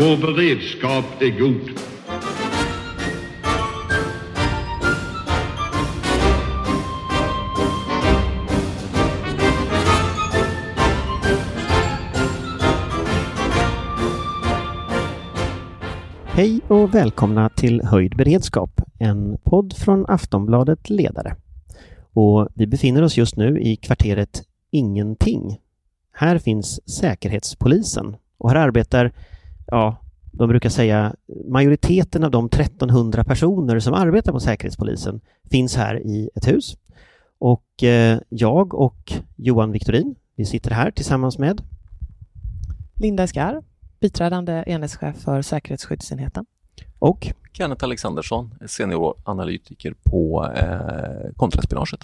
Vår beredskap är god. Hej och välkomna till Höjd beredskap, en podd från Aftonbladet Ledare. Och vi befinner oss just nu i kvarteret Ingenting. Här finns Säkerhetspolisen och här arbetar, ja, de brukar säga majoriteten av de 1300 personer som arbetar på Säkerhetspolisen finns här i ett hus. Och eh, jag och Johan Viktorin, vi sitter här tillsammans med Linda Skar, biträdande enhetschef för säkerhetsskyddsenheten. och Kenneth Alexandersson, senioranalytiker på eh, kontraspionaget.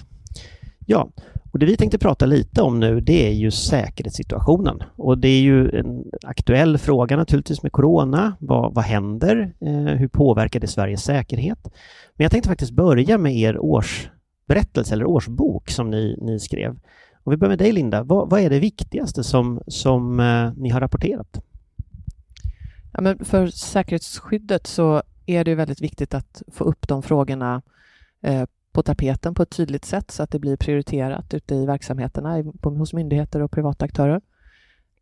Ja, och det vi tänkte prata lite om nu det är ju säkerhetssituationen. Och det är ju en aktuell fråga naturligtvis med corona. Vad, vad händer? Eh, hur påverkar det Sveriges säkerhet? Men jag tänkte faktiskt börja med er årsberättelse eller årsbok som ni, ni skrev. Och vi börjar med dig Linda. Vad, vad är det viktigaste som, som eh, ni har rapporterat? Ja, men för säkerhetsskyddet så är det ju väldigt viktigt att få upp de frågorna eh, på tapeten på ett tydligt sätt så att det blir prioriterat ute i verksamheterna på, hos myndigheter och privata aktörer.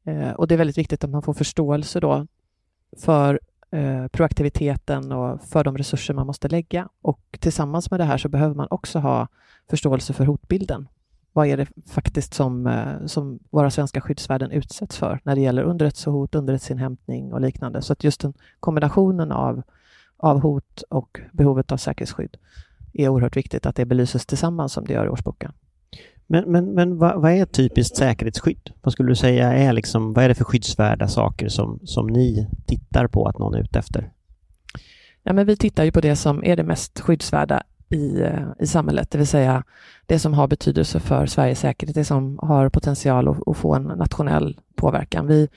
Eh, och det är väldigt viktigt att man får förståelse då för eh, proaktiviteten och för de resurser man måste lägga. Och tillsammans med det här så behöver man också ha förståelse för hotbilden. Vad är det faktiskt som, eh, som våra svenska skyddsvärden utsätts för när det gäller underrättelsehot, underrättelseinhämtning och liknande. Så att just den kombinationen av, av hot och behovet av säkerhetsskydd är oerhört viktigt att det belyses tillsammans som det gör i årsboken. Men, men, men vad, vad är typiskt säkerhetsskydd? Vad skulle du säga är liksom, vad är det för skyddsvärda saker som, som ni tittar på att någon är ute efter? Ja, men vi tittar ju på det som är det mest skyddsvärda i, eh, i samhället, det vill säga det som har betydelse för Sveriges säkerhet, det som har potential att, att få en nationell påverkan. Vi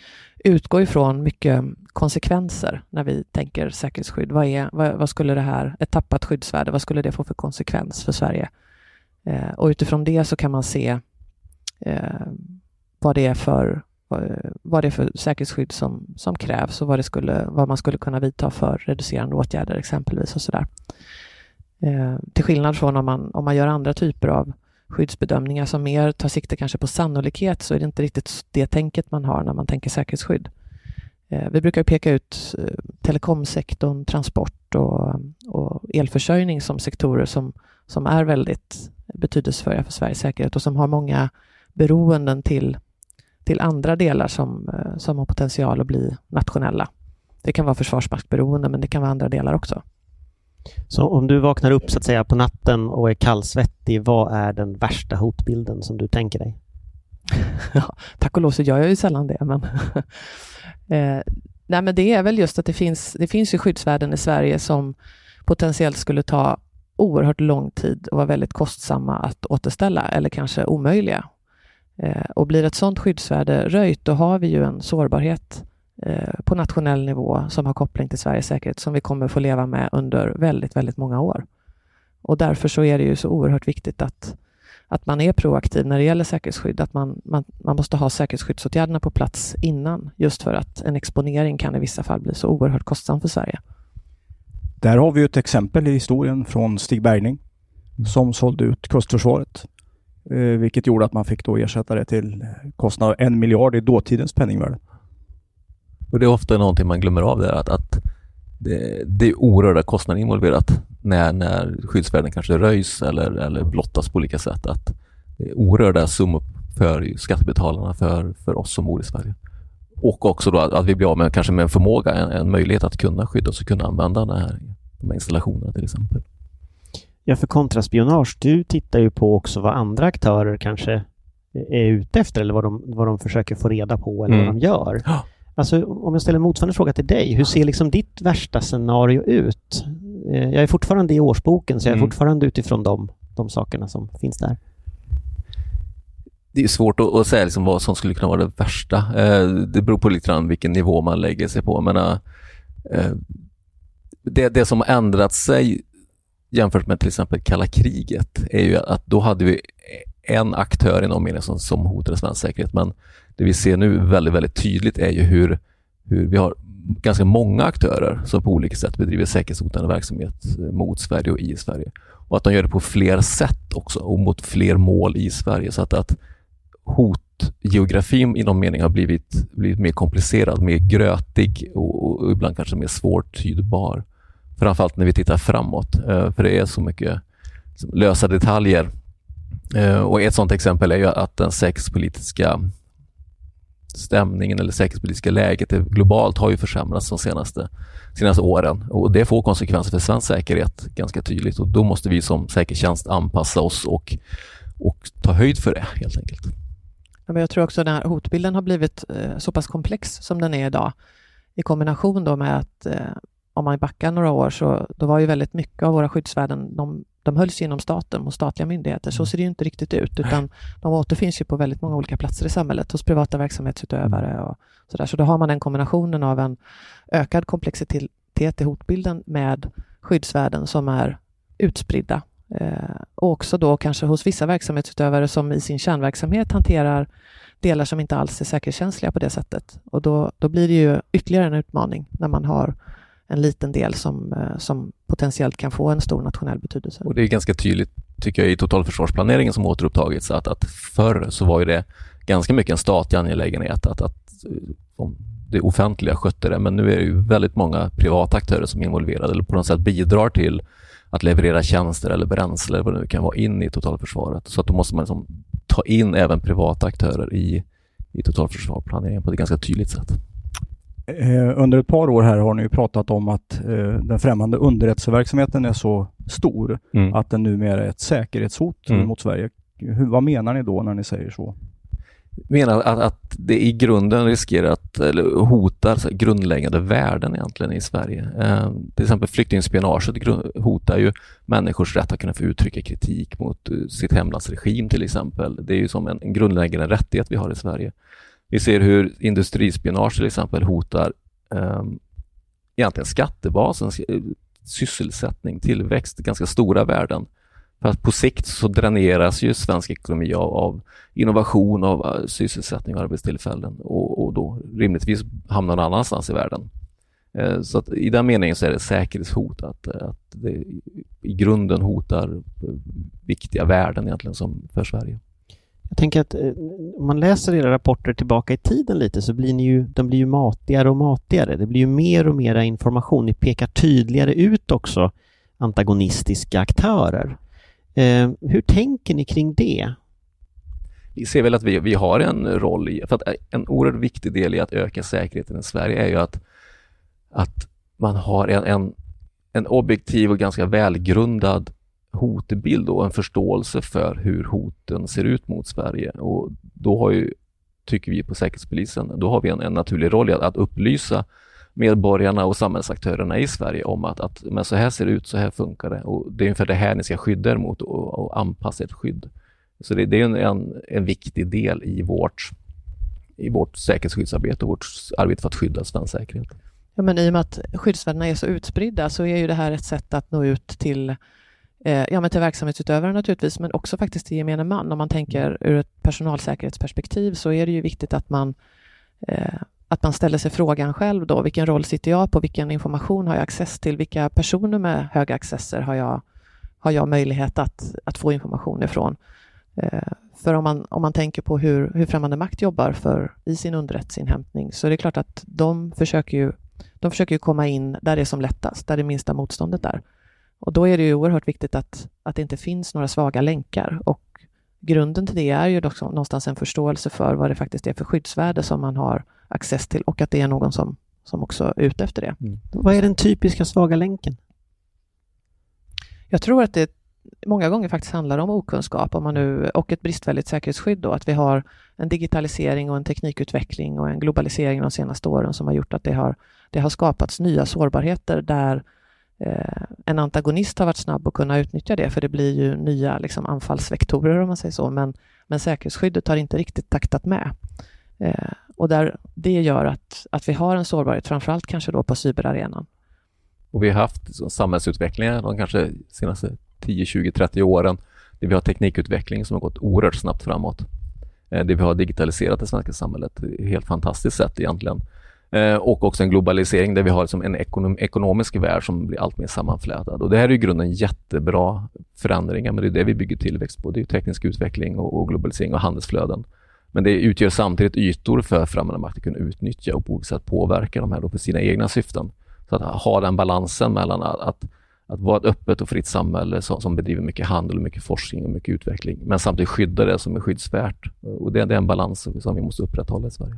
utgår ifrån mycket konsekvenser när vi tänker säkerhetsskydd. Vad, är, vad, vad skulle det här, ett tappat skyddsvärde, vad skulle det få för konsekvens för Sverige? Eh, och utifrån det så kan man se eh, vad det är för vad- vad det är för säkerhetsskydd som, som krävs och vad, det skulle, vad man skulle kunna vidta för reducerande åtgärder exempelvis och sådär. Eh, till skillnad från om man, om man gör andra typer av skyddsbedömningar som mer tar sikte kanske på sannolikhet så är det inte riktigt det tänket man har när man tänker säkerhetsskydd. Eh, vi brukar peka ut eh, telekomsektorn, transport och, och elförsörjning som sektorer som, som är väldigt betydelsefulla för Sveriges säkerhet och som har många beroenden till till andra delar som, eh, som har potential att bli nationella. Det kan vara försvarsmaktsberoende, men det kan vara andra delar också. Så om du vaknar upp så att säga på natten och är kallsvettig, vad är den värsta hotbilden som du tänker dig? Tack och lov så gör jag ju sällan det, men, eh, nej, men det är väl just att det finns, det finns ju skyddsvärden i Sverige som potentiellt skulle ta oerhört lång tid och vara väldigt kostsamma att återställa eller kanske omöjliga. Eh, och blir ett sådant skyddsvärde röjt, då har vi ju en sårbarhet eh, på nationell nivå som har koppling till Sveriges säkerhet som vi kommer få leva med under väldigt, väldigt många år. Och därför så är det ju så oerhört viktigt att, att man är proaktiv när det gäller säkerhetsskydd, att man, man, man måste ha säkerhetsskyddsåtgärderna på plats innan, just för att en exponering kan i vissa fall bli så oerhört kostsam för Sverige. Där har vi ett exempel i historien från Stig Bergling som sålde ut kustförsvaret. Eh, vilket gjorde att man fick då ersätta det till kostnad av en miljard i dåtidens penningvärde. Och det är ofta någonting man glömmer av där, att, att det, det är oerhörda kostnader involverat när, när skyddsvärden kanske röjs eller, eller blottas på olika sätt. Att det är oerhörda summor för skattebetalarna, för, för oss som bor i Sverige. Och också då att, att vi blir av med kanske med en förmåga, en, en möjlighet att kunna skydda oss och kunna använda den här, de här installationerna till exempel. Ja, för kontraspionage, du tittar ju på också vad andra aktörer kanske är ute efter eller vad de, vad de försöker få reda på eller Mm. vad de gör. Alltså om jag ställer motsvarande fråga till dig, hur ser liksom ditt värsta scenario ut? Eh, Jag är fortfarande i årsboken så jag är Mm. fortfarande utifrån de, de sakerna som finns där. det är svårt att, att säga liksom vad som skulle kunna vara det värsta. Eh, det beror på lite grann vilken nivå man lägger sig på. Men, eh, det, det som har ändrat sig jämfört med till exempel kalla kriget är ju att då hade vi en aktör i någon mening som, som hotade svensk säkerhet. Men det vi ser nu väldigt, väldigt tydligt är ju hur, hur vi har ganska många aktörer som på olika sätt bedriver säkerhetshotande verksamhet eh, mot Sverige och i Sverige. Och att de gör det på fler sätt också och mot fler mål i Sverige. Så att, att hotgeografin i någon mening har blivit, blivit mer komplicerad, mer grötig och, och ibland kanske mer svårtydbar. Framförallt när vi tittar framåt, eh, för det är så mycket lösa detaljer. Eh, och ett sådant exempel är ju att den säkerhetspolitiska stämningen eller säkerhetspolitiska läget globalt har ju försämrats de senaste, senaste åren. Och det får konsekvenser för svensk säkerhet ganska tydligt. Och då måste vi som säkerhetstjänst anpassa oss och, och ta höjd för det helt enkelt. Ja, men jag tror också att den här hotbilden har blivit eh, så pass komplex som den är idag. I kombination då med att eh, om man backar några år så då var ju väldigt mycket av våra skyddsvärden, de, de hölls inom staten och statliga myndigheter. Så mm. ser det ju inte riktigt ut, utan de återfinns ju på väldigt många olika platser i samhället, hos privata verksamhetsutövare mm. och sådär. Så då har man den kombinationen av en ökad komplexitet i hotbilden med skyddsvärden som är utspridda. Eh, och också då kanske hos vissa verksamhetsutövare som i sin kärnverksamhet hanterar delar som inte alls är säkerhetskänsliga på det sättet. Och då, då blir det ju ytterligare en utmaning när man har en liten del som, eh, som potentiellt kan få en stor nationell betydelse. Och Det är ganska tydligt, tycker jag, i totalförsvarsplaneringen som återupptagits, att, att förr så var ju det ganska mycket en statlig angelägenhet att, att eh, det offentliga skötte det, men nu är det ju väldigt många privata aktörer som är involverade eller på något sätt bidrar till att leverera tjänster eller bränsle eller vad det nu kan vara in i totalförsvaret. Så att då måste man liksom ta in även privata aktörer i, i totalförsvarsplaneringen på ett ganska tydligt sätt. Eh, under ett par år här har ni pratat om att eh, den främmande underrättelseverksamheten är så stor mm. att den numera är ett säkerhetshot mm. mot Sverige. Hur, vad menar ni då när ni säger så? menar att, att det i grunden riskerar att, eller hotar grundläggande värden egentligen i Sverige. Eh, till exempel flyktingspionaget hotar ju människors rätt att kunna få uttrycka kritik mot uh, sitt hemlands regim till exempel. Det är ju som en, en grundläggande rättighet vi har i Sverige. Vi ser hur industrispionage till exempel hotar ehm, eh, egentligen skattebasen, sysselsättning, tillväxt, ganska stora värden. För att på sikt så dräneras ju svensk ekonomi av, av innovation, av eh, sysselsättning och arbetstillfällen och, och då rimligtvis hamnar någon annanstans i världen. Eh, så att i den meningen så är det säkerhetshot, att, att det i grunden hotar eh, viktiga värden egentligen som för Sverige. Jag tänker att eh, om man läser era rapporter tillbaka i tiden lite så blir ni ju, de blir ju matigare och matigare. Det blir ju mer och mera information. Ni pekar tydligare ut också antagonistiska aktörer. Eh, hur tänker ni kring det? Vi ser väl att vi, vi har en roll i, för att eh, en oerhört viktig del i att öka säkerheten i Sverige är ju att, att man har en, en, en objektiv och ganska välgrundad hotbild och en förståelse för hur hoten ser ut mot Sverige. Och då har ju, tycker vi på Säkerhetspolisen, då har vi en, en naturlig roll i att, att upplysa medborgarna och samhällsaktörerna i Sverige om att, att men så här ser det ut, så här funkar det och det är ungefär det här ni ska skydda er mot och, och anpassa ert skydd. Så det, det är en, en, en, viktig del i vårt, i vårt säkerhetsskyddsarbete och vårt arbete för att skydda svensk säkerhet. Ja, men I och med att skyddsvärdena är så utspridda så är ju det här ett sätt att nå ut till eh, ja, men till verksamhetsutövaren naturligtvis, men också faktiskt till gemene man. Om man tänker ur ett personalsäkerhetsperspektiv så är det ju viktigt att man eh, att man ställer sig frågan själv då, vilken roll sitter jag på, vilken information har jag access till, vilka personer med höga accesser har jag, har jag möjlighet att, att få information ifrån? Eh, för om man, om man tänker på hur, hur främmande makt jobbar för, i sin underrättelseinhämtning så är det klart att de försöker ju, de försöker ju komma in där det är som lättast, där det minsta motståndet är. Och då är det ju oerhört viktigt att, att det inte finns några svaga länkar och grunden till det är ju också någonstans en förståelse för vad det faktiskt är för skyddsvärde som man har access till och att det är någon som, som också är ute efter det. Mm. Vad är den typiska svaga länken? Jag tror att det många gånger faktiskt handlar om okunskap om man nu, och ett bristfälligt säkerhetsskydd. Då, att vi har en digitalisering och en teknikutveckling och en globalisering de senaste åren som har gjort att det har, det har skapats nya sårbarheter där Eh, en antagonist har varit snabb att kunna utnyttja det, för det blir ju nya liksom, anfallsvektorer om man säger så, men, men säkerhetsskyddet har inte riktigt taktat med. Eh, och där det gör att, att vi har en sårbarhet, framförallt kanske då på cyberarenan. Och vi har haft samhällsutvecklingar de kanske senaste 10, 20, 30 åren där vi har teknikutveckling som har gått oerhört snabbt framåt. Eh, vi har digitaliserat det svenska samhället. Helt fantastiskt sätt egentligen. Eh, och också en globalisering där vi har liksom en ekonom ekonomisk värld som blir allt mer sammanflätad. Och det här är i grunden jättebra förändringar, men det är det vi bygger tillväxt på. Det är teknisk utveckling och, och globalisering och handelsflöden. Men det utgör samtidigt ytor för främmande makt att kunna utnyttja och på olika sätt påverka de här då för sina egna syften. Så att ha den balansen mellan att, att, att vara ett öppet och fritt samhälle som, som bedriver mycket handel, mycket forskning och mycket utveckling, men samtidigt skydda det som är skyddsvärt. Och det, det är en balans som vi måste upprätthålla i Sverige.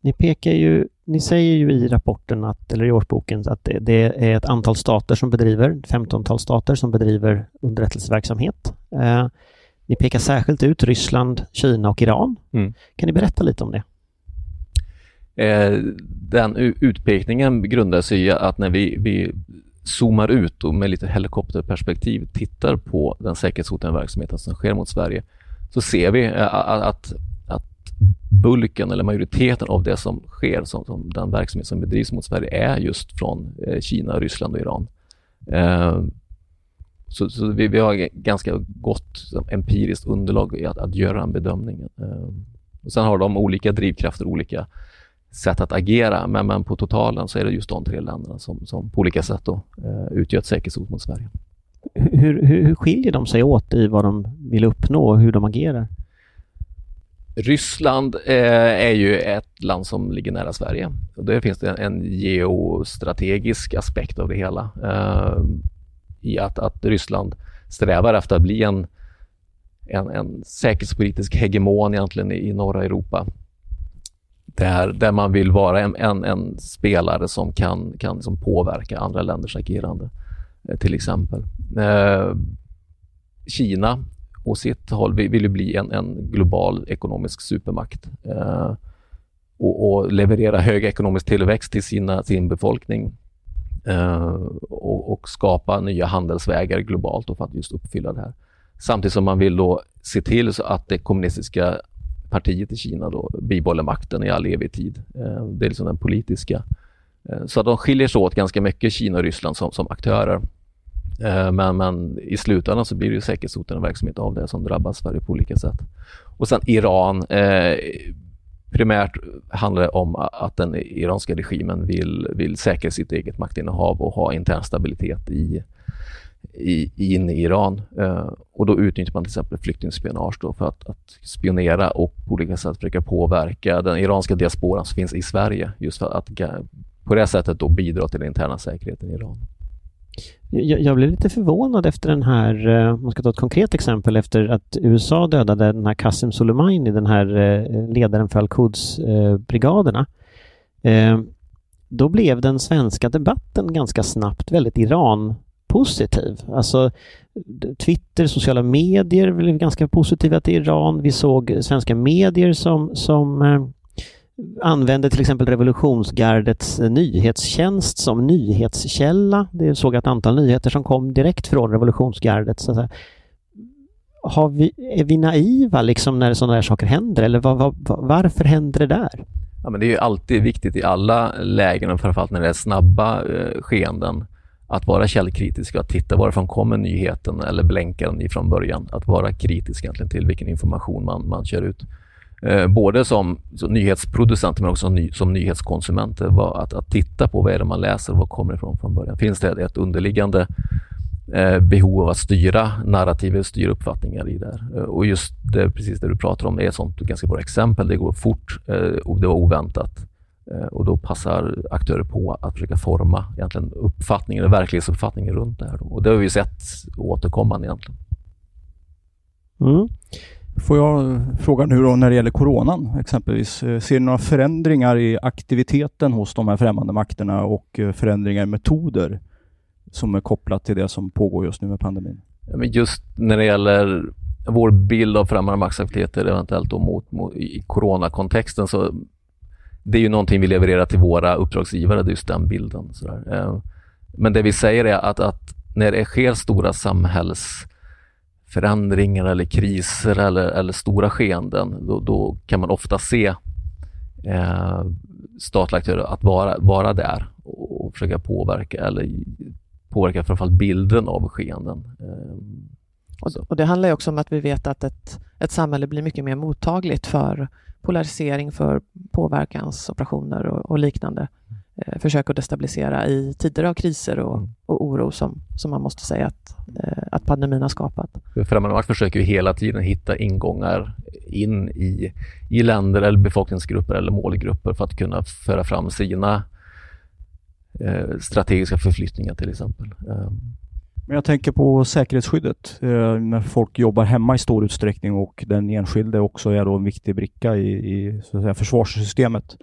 Ni pekar ju, ni säger ju i rapporten, att, eller i årsboken, att det, det är ett antal stater som bedriver, 15-tal stater som bedriver underrättelseverksamhet. Eh, ni pekar särskilt ut Ryssland, Kina och Iran. Mm. Kan ni berätta lite om det? Eh, den utpekningen grundar sig i att när vi, vi zoomar ut och med lite helikopterperspektiv tittar på den säkerhetshotande verksamheten som sker mot Sverige så ser vi eh, att, att bulken eller majoriteten av det som sker, som, som den verksamhet som bedrivs mot Sverige, är just från eh, Kina, Ryssland och Iran. Eh, så, så vi, vi, har ganska gott empiriskt underlag i att, att göra den bedömningen. Eh, och sen har de olika drivkrafter, olika sätt att agera, men, men på totalen så är det just de tre länderna som, som på olika sätt då, eh, utgör ett säkerhetshot mot Sverige. Hur, hur, hur skiljer de sig åt i vad de vill uppnå och hur de agerar? Ryssland eh, är ju ett land som ligger nära Sverige. Och där finns det en, en geostrategisk aspekt av det hela. Eh, I att, att Ryssland strävar efter att bli en, en, en säkerhetspolitisk hegemon egentligen i, i norra Europa. Där, där man vill vara en, en, en spelare som kan, kan liksom påverka andra länders agerande, eh, till exempel. Eh, Kina och sitt håll vill ju bli en, en global ekonomisk supermakt eh, och, och, leverera hög ekonomisk tillväxt till sina, sin befolkning eh, och, och, skapa nya handelsvägar globalt för att just uppfylla det här. Samtidigt som man vill då se till så att det kommunistiska partiet i Kina då bibehåller makten i all evig tid. Eh, det är liksom den politiska. Eh, så de skiljer sig åt ganska mycket, Kina och Ryssland, som, som aktörer. Eh, men, men i slutändan så blir det ju säkerhetshotande verksamhet av det som drabbar Sverige på olika sätt. Och sen Iran. Eh, primärt handlar det om att den iranska regimen vill, vill säkra sitt eget maktinnehav och ha intern stabilitet i, i, in i Iran. Eh, och då utnyttjar man till exempel flyktingspionage för att, att, spionera och på olika sätt försöka påverka den iranska diasporan som finns i Sverige just för att på det sättet då bidra till den interna säkerheten i Iran. Jag, jag blev lite förvånad efter den här, eh, om man ska ta ett konkret exempel, efter att USA dödade den här Qasem Soleimani, den här eh, ledaren för al-Quds-brigaderna. Eh, då blev den svenska debatten ganska snabbt väldigt Iran-positiv. Alltså Twitter, sociala medier blev ganska positiva till Iran. Vi såg svenska medier som, som använde till exempel revolutionsgardets eh, nyhetstjänst som nyhetskälla. Det såg ett antal nyheter som kom direkt från revolutionsgardet. Så att har vi, är vi naiva liksom när sådana här saker händer eller var, var, varför händer det där? Ja, men det är ju alltid viktigt i alla lägen och framförallt när det är snabba eh, skeenden att vara källkritisk och att titta varifrån kommer nyheten eller blänkaren ifrån början. Att vara kritisk egentligen till vilken information man, man kör ut. Eh, både som, som nyhetsproducenter men också som, ny, som nyhetskonsumenter. Att, att titta på vad är det man läser och var kommer det ifrån från början. Finns det ett underliggande eh, behov av att styra narrativet, styra uppfattningar i det eh, Och just det, precis det du pratar om, är ett sånt ganska bra exempel. Det går fort eh, och det var oväntat. Eh, och då passar aktörer på att försöka forma egentligen uppfattningen, verklighetsuppfattningen runt det här. Och det har vi sett återkommande egentligen. Mm. Får jag fråga nu då när det gäller coronan exempelvis. Eh, ser ni några förändringar i aktiviteten hos de här främmande makterna och eh, förändringar i metoder som är kopplat till det som pågår just nu med pandemin? Just när det gäller vår bild av främmande maktsaktiviteter eventuellt då mot, mot, i coronakontexten så det är ju någonting vi levererar till våra uppdragsgivare, det är just den bilden. Sådär. Eh, men det vi säger är att, att när det sker stora samhälls förändringar eller kriser eller, eller stora skeenden, då, då kan man ofta se eh, statliga aktörer att vara, vara där och försöka påverka eller påverka framförallt bilden av skeenden. Eh, och, och, det handlar också om att vi vet att ett, ett samhälle blir mycket mer mottagligt för polarisering, för påverkansoperationer och, och liknande eh, försök att destabilisera i tider av kriser och, Mm. och oro som, som man måste säga att, eh, att pandemin har skapat. För Främmande makt försöker ju hela tiden hitta ingångar in i, i länder eller befolkningsgrupper eller målgrupper för att kunna föra fram sina eh, strategiska förflyttningar till exempel. Eh, Men jag tänker på säkerhetsskyddet. Eh, när folk jobbar hemma i stor utsträckning och den enskilde också är då en viktig bricka i, i så att säga, försvarssystemet.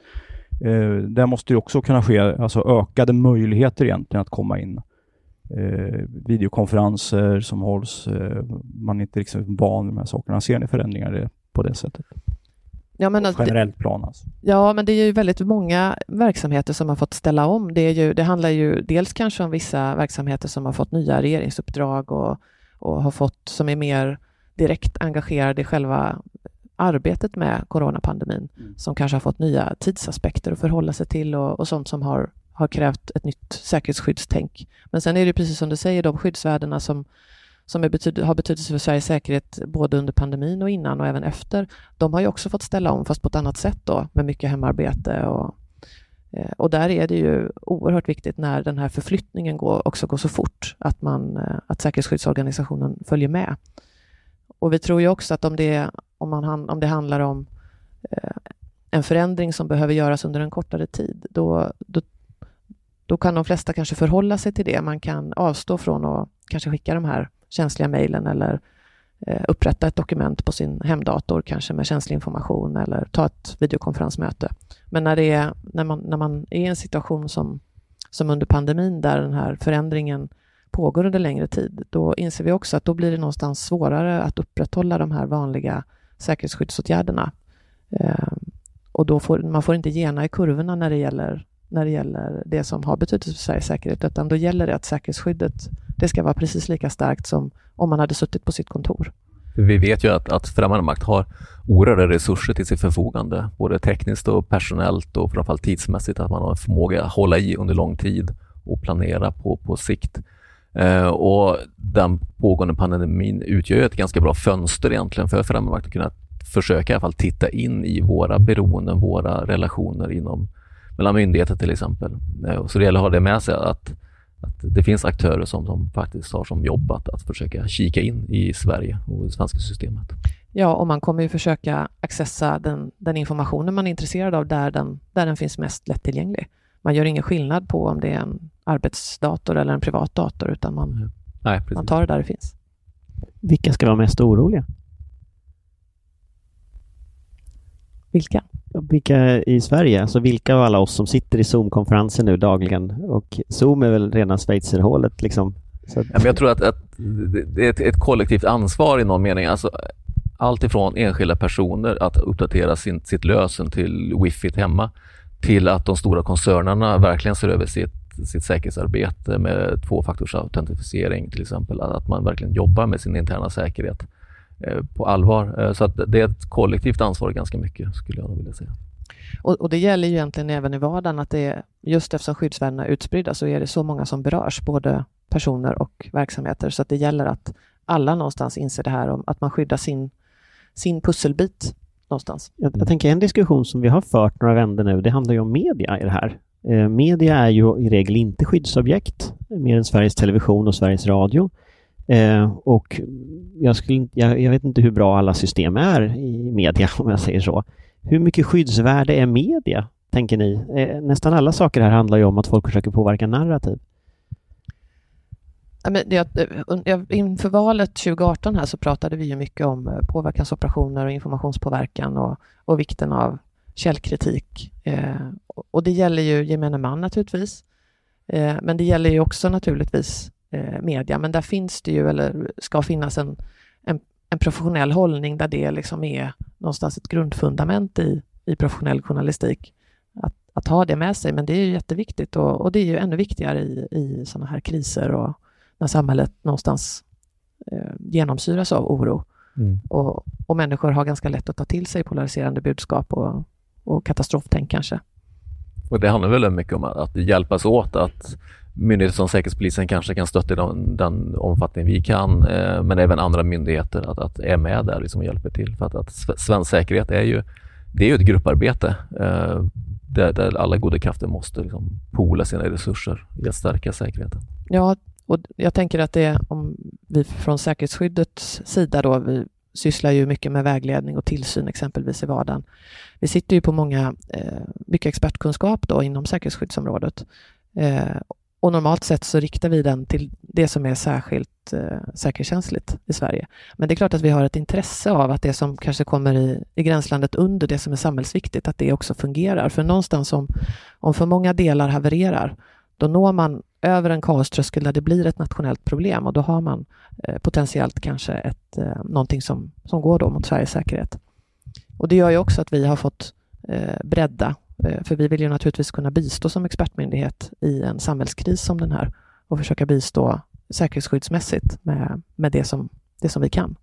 Eh, där måste det också kunna ske alltså ökade möjligheter egentligen att komma in. Eh, videokonferenser som hålls. Eh, man är inte liksom van vid de här sakerna. Ser ni förändringar på det sättet? Ja, men generellt plan alltså. ja, men det är ju väldigt många verksamheter som har fått ställa om. Det, är ju, det handlar ju dels kanske om vissa verksamheter som har fått nya regeringsuppdrag och, och har fått, som är mer direkt engagerade i själva arbetet med coronapandemin, Mm. som kanske har fått nya tidsaspekter att förhålla sig till och, och sånt som har, har krävt ett nytt säkerhetsskyddstänk. Men sen är det precis som du säger, de skyddsvärdena som, som betyd, har betydelse för Sveriges säkerhet både under pandemin och innan och även efter, de har ju också fått ställa om, fast på ett annat sätt då, med mycket hemarbete och eh, och där är det ju oerhört viktigt när den här förflyttningen går, också går så fort, att, man, eh, att säkerhetsskyddsorganisationen följer med. Och vi tror ju också att om det, om man, om det handlar om eh, en förändring som behöver göras under en kortare tid, då, då, då kan de flesta kanske förhålla sig till det. Man kan avstå från att kanske skicka de här känsliga mejlen eller eh, upprätta ett dokument på sin hemdator, kanske med känslig information eller ta ett videokonferensmöte. Men när, det är, när, man, när man är i en situation som, som under pandemin, där den här förändringen pågår under längre tid, då inser vi också att då blir det någonstans svårare att upprätthålla de här vanliga säkerhetsskyddsåtgärderna. Eh, och då får man får inte gena i kurvorna när det gäller när det gäller det som har betydelse för Sveriges säkerhet, utan då gäller det att säkerhetsskyddet det ska vara precis lika starkt som om man hade suttit på sitt kontor. Vi vet ju att, att främmande makt har oerhörda resurser till sitt förfogande, både tekniskt och personellt och framförallt tidsmässigt, att man har en förmåga att hålla i under lång tid och planera på, på sikt. Eh, och den pågående pandemin utgör ju ett ganska bra fönster egentligen för främmande makt att kunna försöka i alla fall titta in i våra beroenden, våra relationer inom, mellan myndigheter till exempel. Eh, så det gäller att ha det med sig att att det finns aktörer som, som faktiskt har som jobb att, att försöka kika in i Sverige och det svenska systemet. Ja, och man kommer ju försöka accessa den, den informationen man är intresserad av där den, där den finns mest lättillgänglig. Man gör ingen skillnad på om det är en arbetsdator eller en privat dator, utan man, Nej, man tar det där det finns. Vilka ska vara mest oroliga? Vilka? Vilka i Sverige? Alltså vilka av alla oss som sitter i Zoom-konferenser nu dagligen? Och Zoom är väl rena schweizerhålet liksom. Så att, Ja, men jag tror att, att det- det är ett, ett kollektivt ansvar i någon mening. Alltså, allt ifrån enskilda personer att uppdatera sin, sitt lösen till wifi hemma till att de stora koncernerna verkligen ser över sitt, sitt säkerhetsarbete med tvåfaktorsautentisering till exempel. Att man verkligen jobbar med sin interna säkerhet eh, på allvar. Eh, så att det är ett kollektivt ansvar ganska mycket skulle jag vilja säga. Och, och det gäller ju egentligen även i vardagen att det är, just eftersom skyddsvärdena är utspridda så är det så många som berörs, både personer och verksamheter, så att det gäller att alla någonstans inser det här om att man skyddar sin, sin pusselbit någonstans. jag, jag tänker en diskussion som vi har fört några vändor nu, det handlar ju om media i det här. Eh, media är ju i regel inte skyddsobjekt, mer än Sveriges Television och Sveriges Radio. Eh, och jag, skulle, jag, jag vet inte hur bra alla system är i media, om jag säger så. Hur mycket skyddsvärde är media, tänker ni? Eh, nästan alla saker här handlar ju om att folk försöker påverka narrativ. Ja, men jag- eh, inför valet 2018 här så pratade vi ju mycket om eh, påverkansoperationer och informationspåverkan och, och vikten av källkritik. Eh, och- det gäller ju gemene man naturligtvis. Eh, men det gäller ju också naturligtvis eh, media. Men där finns det ju, eller ska finnas en, en, en professionell hållning där det liksom är någonstans ett grundfundament i, i professionell journalistik. Att, att ha det med sig, men det är ju jätteviktigt och, och det är ju ännu viktigare i, i sådana här kriser och när samhället någonstans eh, genomsyras av oro och, och människor har ganska lätt att ta till sig polariserande budskap och, och katastroftänk kanske. Och det handlar väldigt mycket om att, hjälpas åt, att myndigheter som Säkerhetspolisen kanske kan stötta i den, den omfattning vi kan, eh, men även andra myndigheter att, att är med där liksom och hjälper till. För att, att sve- svensk säkerhet är ju det är ju ett grupparbete eh, där, där, alla goda krafter måste liksom poola sina resurser i att stärka säkerheten. Ja, och jag tänker att det om vi från säkerhetsskyddets sida då, vi sysslar ju mycket med vägledning och tillsyn exempelvis i vardagen. Vi sitter ju på många, eh, mycket expertkunskap då inom säkerhetsskyddsområdet. Eh, och normalt sett så riktar vi den till det som är särskilt eh, säkerhetskänsligt i Sverige. Men det är klart att vi har ett intresse av att det som kanske kommer i, i gränslandet under det som är samhällsviktigt, att det också fungerar. För någonstans om, om för många delar havererar, då når man över en kaoströskel där det blir ett nationellt problem och då har man eh, potentiellt kanske ett, eh, någonting som, som går då mot Sveriges säkerhet. Och det gör ju också att vi har fått eh, bredda, eh, för vi vill ju naturligtvis kunna bistå som expertmyndighet i en samhällskris som den här och försöka bistå säkerhetsskyddsmässigt med, med det, som, det som vi kan.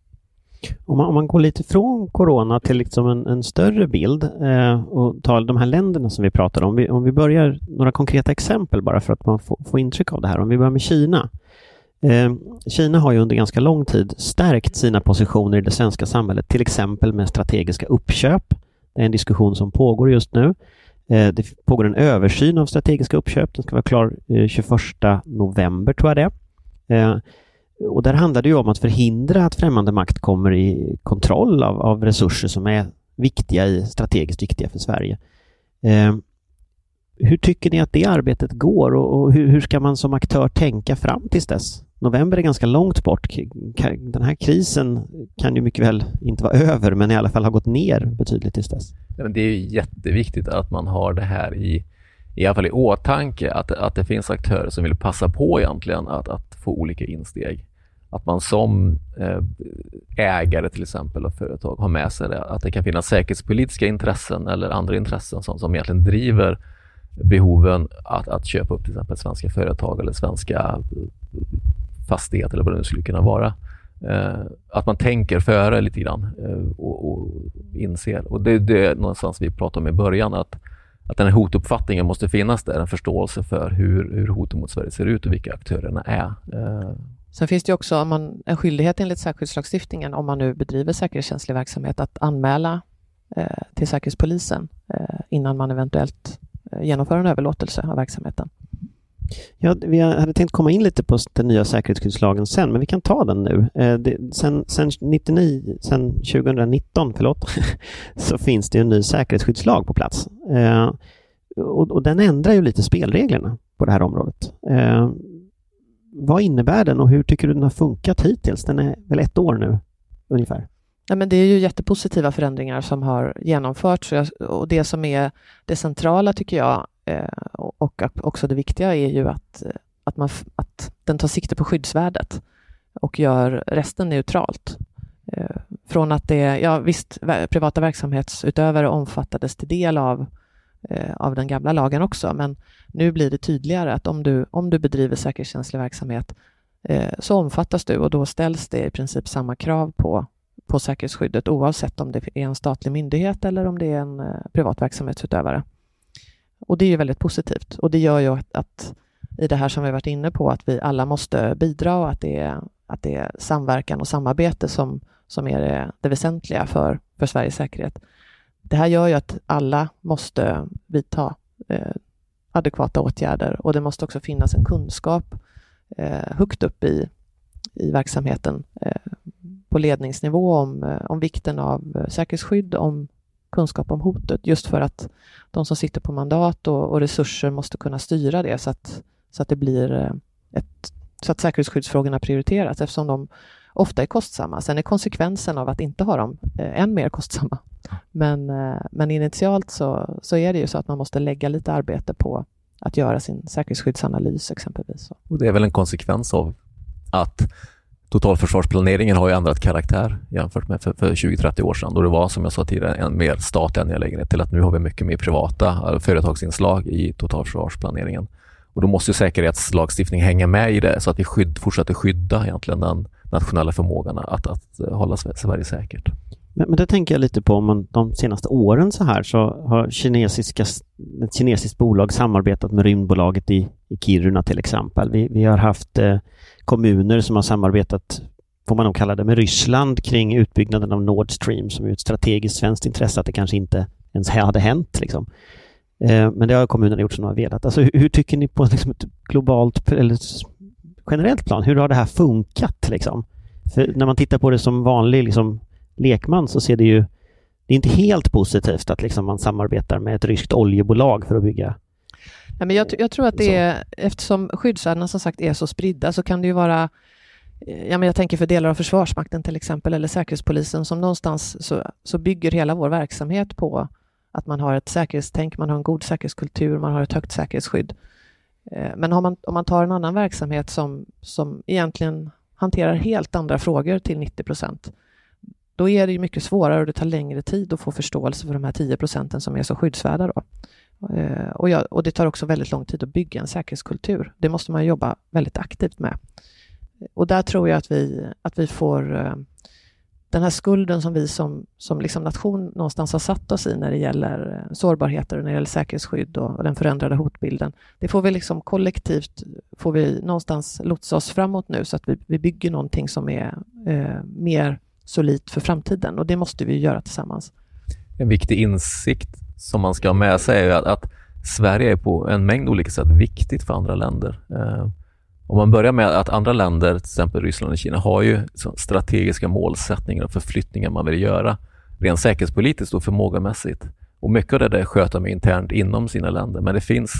Om man, om man går lite från corona till liksom en, en större bild eh, och tar de här länderna som vi pratar om. Vi, om vi börjar några konkreta exempel bara för att man får, får intryck av det här. Om vi börjar med Kina. Eh, Kina har ju under ganska lång tid stärkt sina positioner i det svenska samhället, till exempel med strategiska uppköp. Det är en diskussion som pågår just nu. Eh, det pågår en översyn av strategiska uppköp. Den ska vara klar eh, 21 november, tror jag det är. Eh, och där handlar det ju om att förhindra att främmande makt kommer i kontroll av, av resurser som är viktiga i, strategiskt viktiga för Sverige. Eh, hur tycker ni att det arbetet går och, och hur, hur, ska man som aktör tänka fram tills dess? November är ganska långt bort. Den här krisen kan ju mycket väl inte vara över, men i alla fall har gått ner betydligt tills dess. Det är jätteviktigt att man har det här i, i alla fall i åtanke, att, att det finns aktörer som vill passa på egentligen att, att få olika insteg. Att man som eh, ägare till exempel av företag har med sig det, att det kan finnas säkerhetspolitiska intressen eller andra intressen som, som egentligen driver behoven att, att köpa upp till exempel svenska företag eller svenska eh, fastigheter eller vad det nu skulle kunna vara. Eh, att man tänker före lite grann och, och inser. Och det, det är någonstans vi pratade om i början, att, att den här hotuppfattningen måste finnas där, en förståelse för hur, hur hoten mot Sverige ser ut och vilka aktörerna är. Eh, Sen finns det också man, en skyldighet enligt säkerhetslagstiftningen om man nu bedriver säkerhetskänslig verksamhet att anmäla eh, till Säkerhetspolisen eh, innan man eventuellt eh, genomför en överlåtelse av verksamheten. Ja, vi hade tänkt komma in lite på den nya säkerhetsskyddslagen sen, men vi kan ta den nu. Eh, det, sen, sen, 99, sen 2019 förlåt, så finns det en ny säkerhetsskyddslag på plats. Eh, och, och, den ändrar ju lite spelreglerna på det här området. Eh, vad innebär den och hur tycker du den har funkat hittills? Den är väl ett år nu ungefär? Ja, men det är ju jättepositiva förändringar som har genomförts och det som är det centrala tycker jag Eh, och också det viktiga är ju att, eh, att, man, att den tar sikte på skyddsvärdet och gör resten neutralt. Eh, från att det, ja visst, privata verksamhetsutövare omfattades till del av Eh, av den gamla lagen också, men nu blir det tydligare att om du, om du bedriver säkerhetskänslig verksamhet eh, så omfattas du och då ställs det i princip samma krav på, på säkerhetsskyddet oavsett om det är en statlig myndighet eller om det är en eh, privat verksamhetsutövare. Och det är ju väldigt positivt och det gör ju att, att i det här som vi varit inne på, att vi alla måste bidra och att det är, att det är samverkan och samarbete som, som är det, det väsentliga för, för Sveriges säkerhet. Det här gör ju att alla måste vidta eh, adekvata åtgärder och det måste också finnas en kunskap eh, högt upp i, i verksamheten eh, på ledningsnivå om, eh, om vikten av eh, säkerhetsskydd, om kunskap om hotet, just för att de som sitter på mandat och, och resurser måste kunna styra det så att, så att det blir eh, ett, så att säkerhetsskyddsfrågorna prioriteras eftersom de ofta är kostsamma. Sen är konsekvensen av att inte ha dem eh, än mer kostsamma. Men, eh, men initialt så, så är det ju så att man måste lägga lite arbete på att göra sin säkerhetsskyddsanalys exempelvis. Och det är väl en konsekvens av att totalförsvarsplaneringen har ju ändrat karaktär jämfört med för, för 20-30 år sedan då det var som jag sa tidigare en mer statlig angelägenhet till att nu har vi mycket mer privata eh, företagsinslag i totalförsvarsplaneringen. Och då måste ju säkerhetslagstiftning hänga med i det så att vi skydd, fortsätter skydda egentligen den nationella förmågan att, att eh, hålla Sverige säkert. Men, men det tänker jag lite på, om man, de senaste åren så här så har kinesiska, ett kinesiskt bolag samarbetat med rymdbolaget i, i Kiruna till exempel. Vi, vi har haft eh, kommuner som har samarbetat får man nog kalla det, med Ryssland kring utbyggnaden av Nord Stream som är ett strategiskt svenskt intresse att det kanske inte ens hade hänt. Liksom. Eh, men det har kommunerna gjort som de har velat. Alltså, hur, hur tycker ni på liksom ett globalt eller generellt plan, hur har det här funkat? Liksom? För när man tittar på det som vanlig liksom, lekman så ser det ju det är inte helt positivt att liksom man samarbetar med ett ryskt oljebolag för att bygga Nej, men jag, jag tror att det är, eftersom skyddsvärdena som sagt är så spridda så kan det ju vara Ja, men jag tänker för delar av Försvarsmakten till exempel eller Säkerhetspolisen som någonstans så, så bygger hela vår verksamhet på att man har ett säkerhetstänk, man har en god säkerhetskultur, man har ett högt säkerhetsskydd. Eh, men om man, om man tar en annan verksamhet som, som egentligen hanterar helt andra frågor till 90 procent, då är det ju mycket svårare och det tar längre tid att få förståelse för de här 10 procenten som är så skyddsvärda. Då. Eh, och, jag, och det tar också väldigt lång tid att bygga en säkerhetskultur. Det måste man jobba väldigt aktivt med. Eh, och där tror jag att vi, att vi får eh, den här skulden som vi som, som liksom nation någonstans har satt oss i när det gäller sårbarheter och när det gäller säkerhetsskydd och, och den förändrade hotbilden. Det får vi liksom kollektivt, får vi någonstans lotsa oss framåt nu så att vi, vi bygger någonting som är eh, mer solitt för framtiden och det måste vi göra tillsammans. En viktig insikt som man ska ha med sig är att, att Sverige är på en mängd olika sätt viktigt för andra länder. Eh, om man börjar med att andra länder, till exempel Ryssland och Kina, har ju strategiska målsättningar och förflyttningar man vill göra rent säkerhetspolitiskt och förmågamässigt. Och mycket av det där sköter man internt inom sina länder, men det finns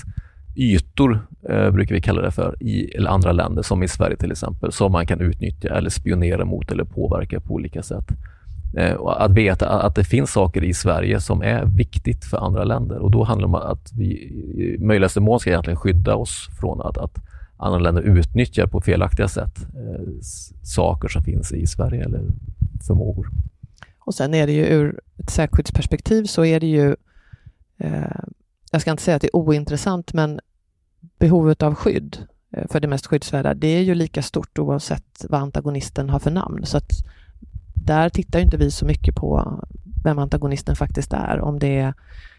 ytor, eh, brukar vi kalla det för, i eller andra länder, som i Sverige till exempel, som man kan utnyttja eller spionera mot eller påverka på olika sätt. Eh, att veta att det finns saker i Sverige som är viktigt för andra länder och då handlar det om att vi i möjligaste mån ska egentligen skydda oss från att, att andra länder utnyttjar på felaktiga sätt eh, saker som finns i Sverige eller förmågor. Och sen är det ju ur ett säkerhetsperspektiv så är det ju, eh, jag ska inte säga att det är ointressant, men behovet av skydd eh, för det mest skyddsvärda, det är ju lika stort oavsett vad antagonisten har för namn. Så att där tittar inte vi så mycket på vem antagonisten faktiskt är, om det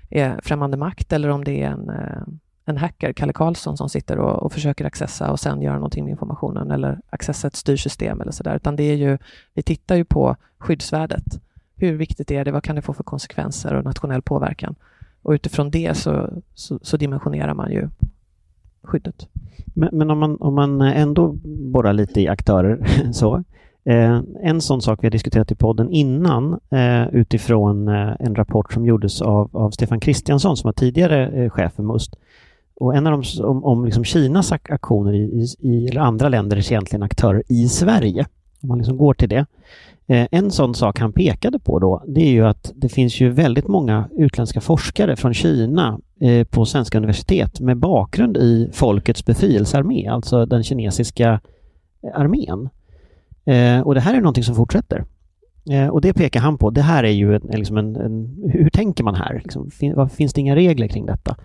är främmande makt eller om det är en eh, en hacker, Kalle Karlsson, som sitter och, och, försöker accessa och sen göra någonting med informationen eller accessa ett styrsystem eller sådär, utan det är ju, vi tittar ju på skyddsvärdet. Hur viktigt är det? Vad kan det få för konsekvenser och nationell påverkan? Och utifrån det så, så, så dimensionerar man ju skyddet. Men, men, om, man, om man ändå borrar lite i aktörer så. Eh, en sån sak vi har diskuterat i podden innan eh, utifrån eh, en rapport som gjordes av, av Stefan Kristiansson som var tidigare eh, chef för MUST och en av de, om, om liksom Kinas aktioner i, i, eller andra länders egentligen aktörer i Sverige, om man liksom går till det. Eh, en sån sak han pekade på då, det är ju att det finns ju väldigt många utländska forskare från Kina eh, på svenska universitet med bakgrund i Folkets befrielsearmé, alltså den kinesiska eh, armén. Eh, och det här är någonting som fortsätter. Eh, och det pekar han på. Det här är ju en, liksom en, en hur tänker man här? Liksom, fin, finns det inga regler kring detta?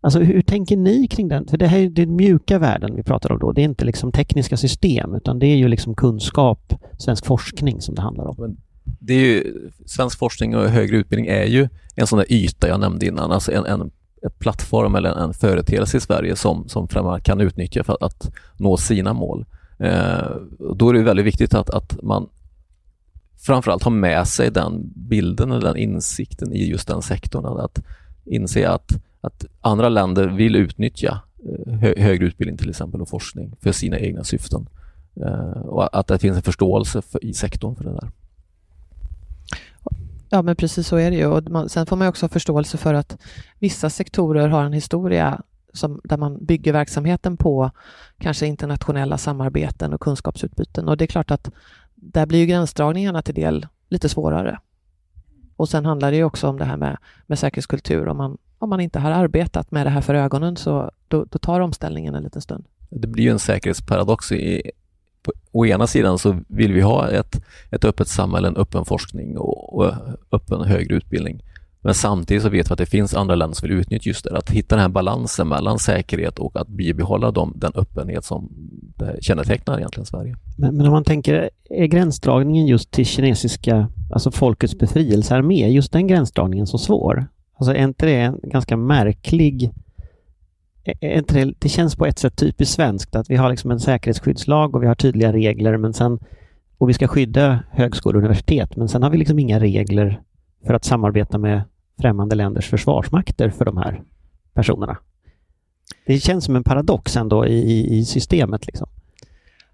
Alltså hur tänker ni kring den? För det här är den mjuka världen vi pratar om då. Det är inte liksom tekniska system utan det är ju liksom kunskap, svensk forskning som det handlar om. Det är ju, svensk forskning och högre utbildning är ju en sån där yta jag nämnde innan, alltså en, en, en plattform eller en, en företeelse i Sverige som, som kan utnyttja för att, att nå sina mål. Eh, då är det väldigt viktigt att, att man framförallt har med sig den bilden eller den insikten i just den sektorn. Att inse att att andra länder vill utnyttja eh, hö högre utbildning till exempel och forskning för sina egna syften. Eh, och att det finns en förståelse för, i sektorn för det där. Ja, men precis så är det ju. Och man, sen får man också ha förståelse för att vissa sektorer har en historia som, där man bygger verksamheten på kanske internationella samarbeten och kunskapsutbyten. Och det är klart att där blir ju gränsdragningarna till del lite svårare. Och sen handlar det ju också om det här med, med säkerhetskultur. Om man, om man inte har arbetat med det här för ögonen så då, då tar omställningen en liten stund. Det blir ju en säkerhetsparadox. I, på, å ena sidan så vill vi ha ett, ett öppet samhälle, en öppen forskning och, och öppen högre utbildning. Men samtidigt så vet vi att det finns andra länder som vill utnyttja just det. Att hitta den här balansen mellan säkerhet och att bibehålla dem, den öppenhet som kännetecknar egentligen Sverige. Men, men om man tänker, är gränsdragningen just till kinesiska, alltså folkets befrielsearmé, just den gränsdragningen så svår? Alltså är inte det en ganska märklig... Det, det känns på ett sätt typiskt svenskt att vi har liksom en säkerhetsskyddslag och vi har tydliga regler men sen och vi ska skydda högskolor och universitet, men sen har vi liksom inga regler för att samarbeta med främmande länders försvarsmakter för de här personerna. Det känns som en paradox ändå i, i, i systemet. Liksom.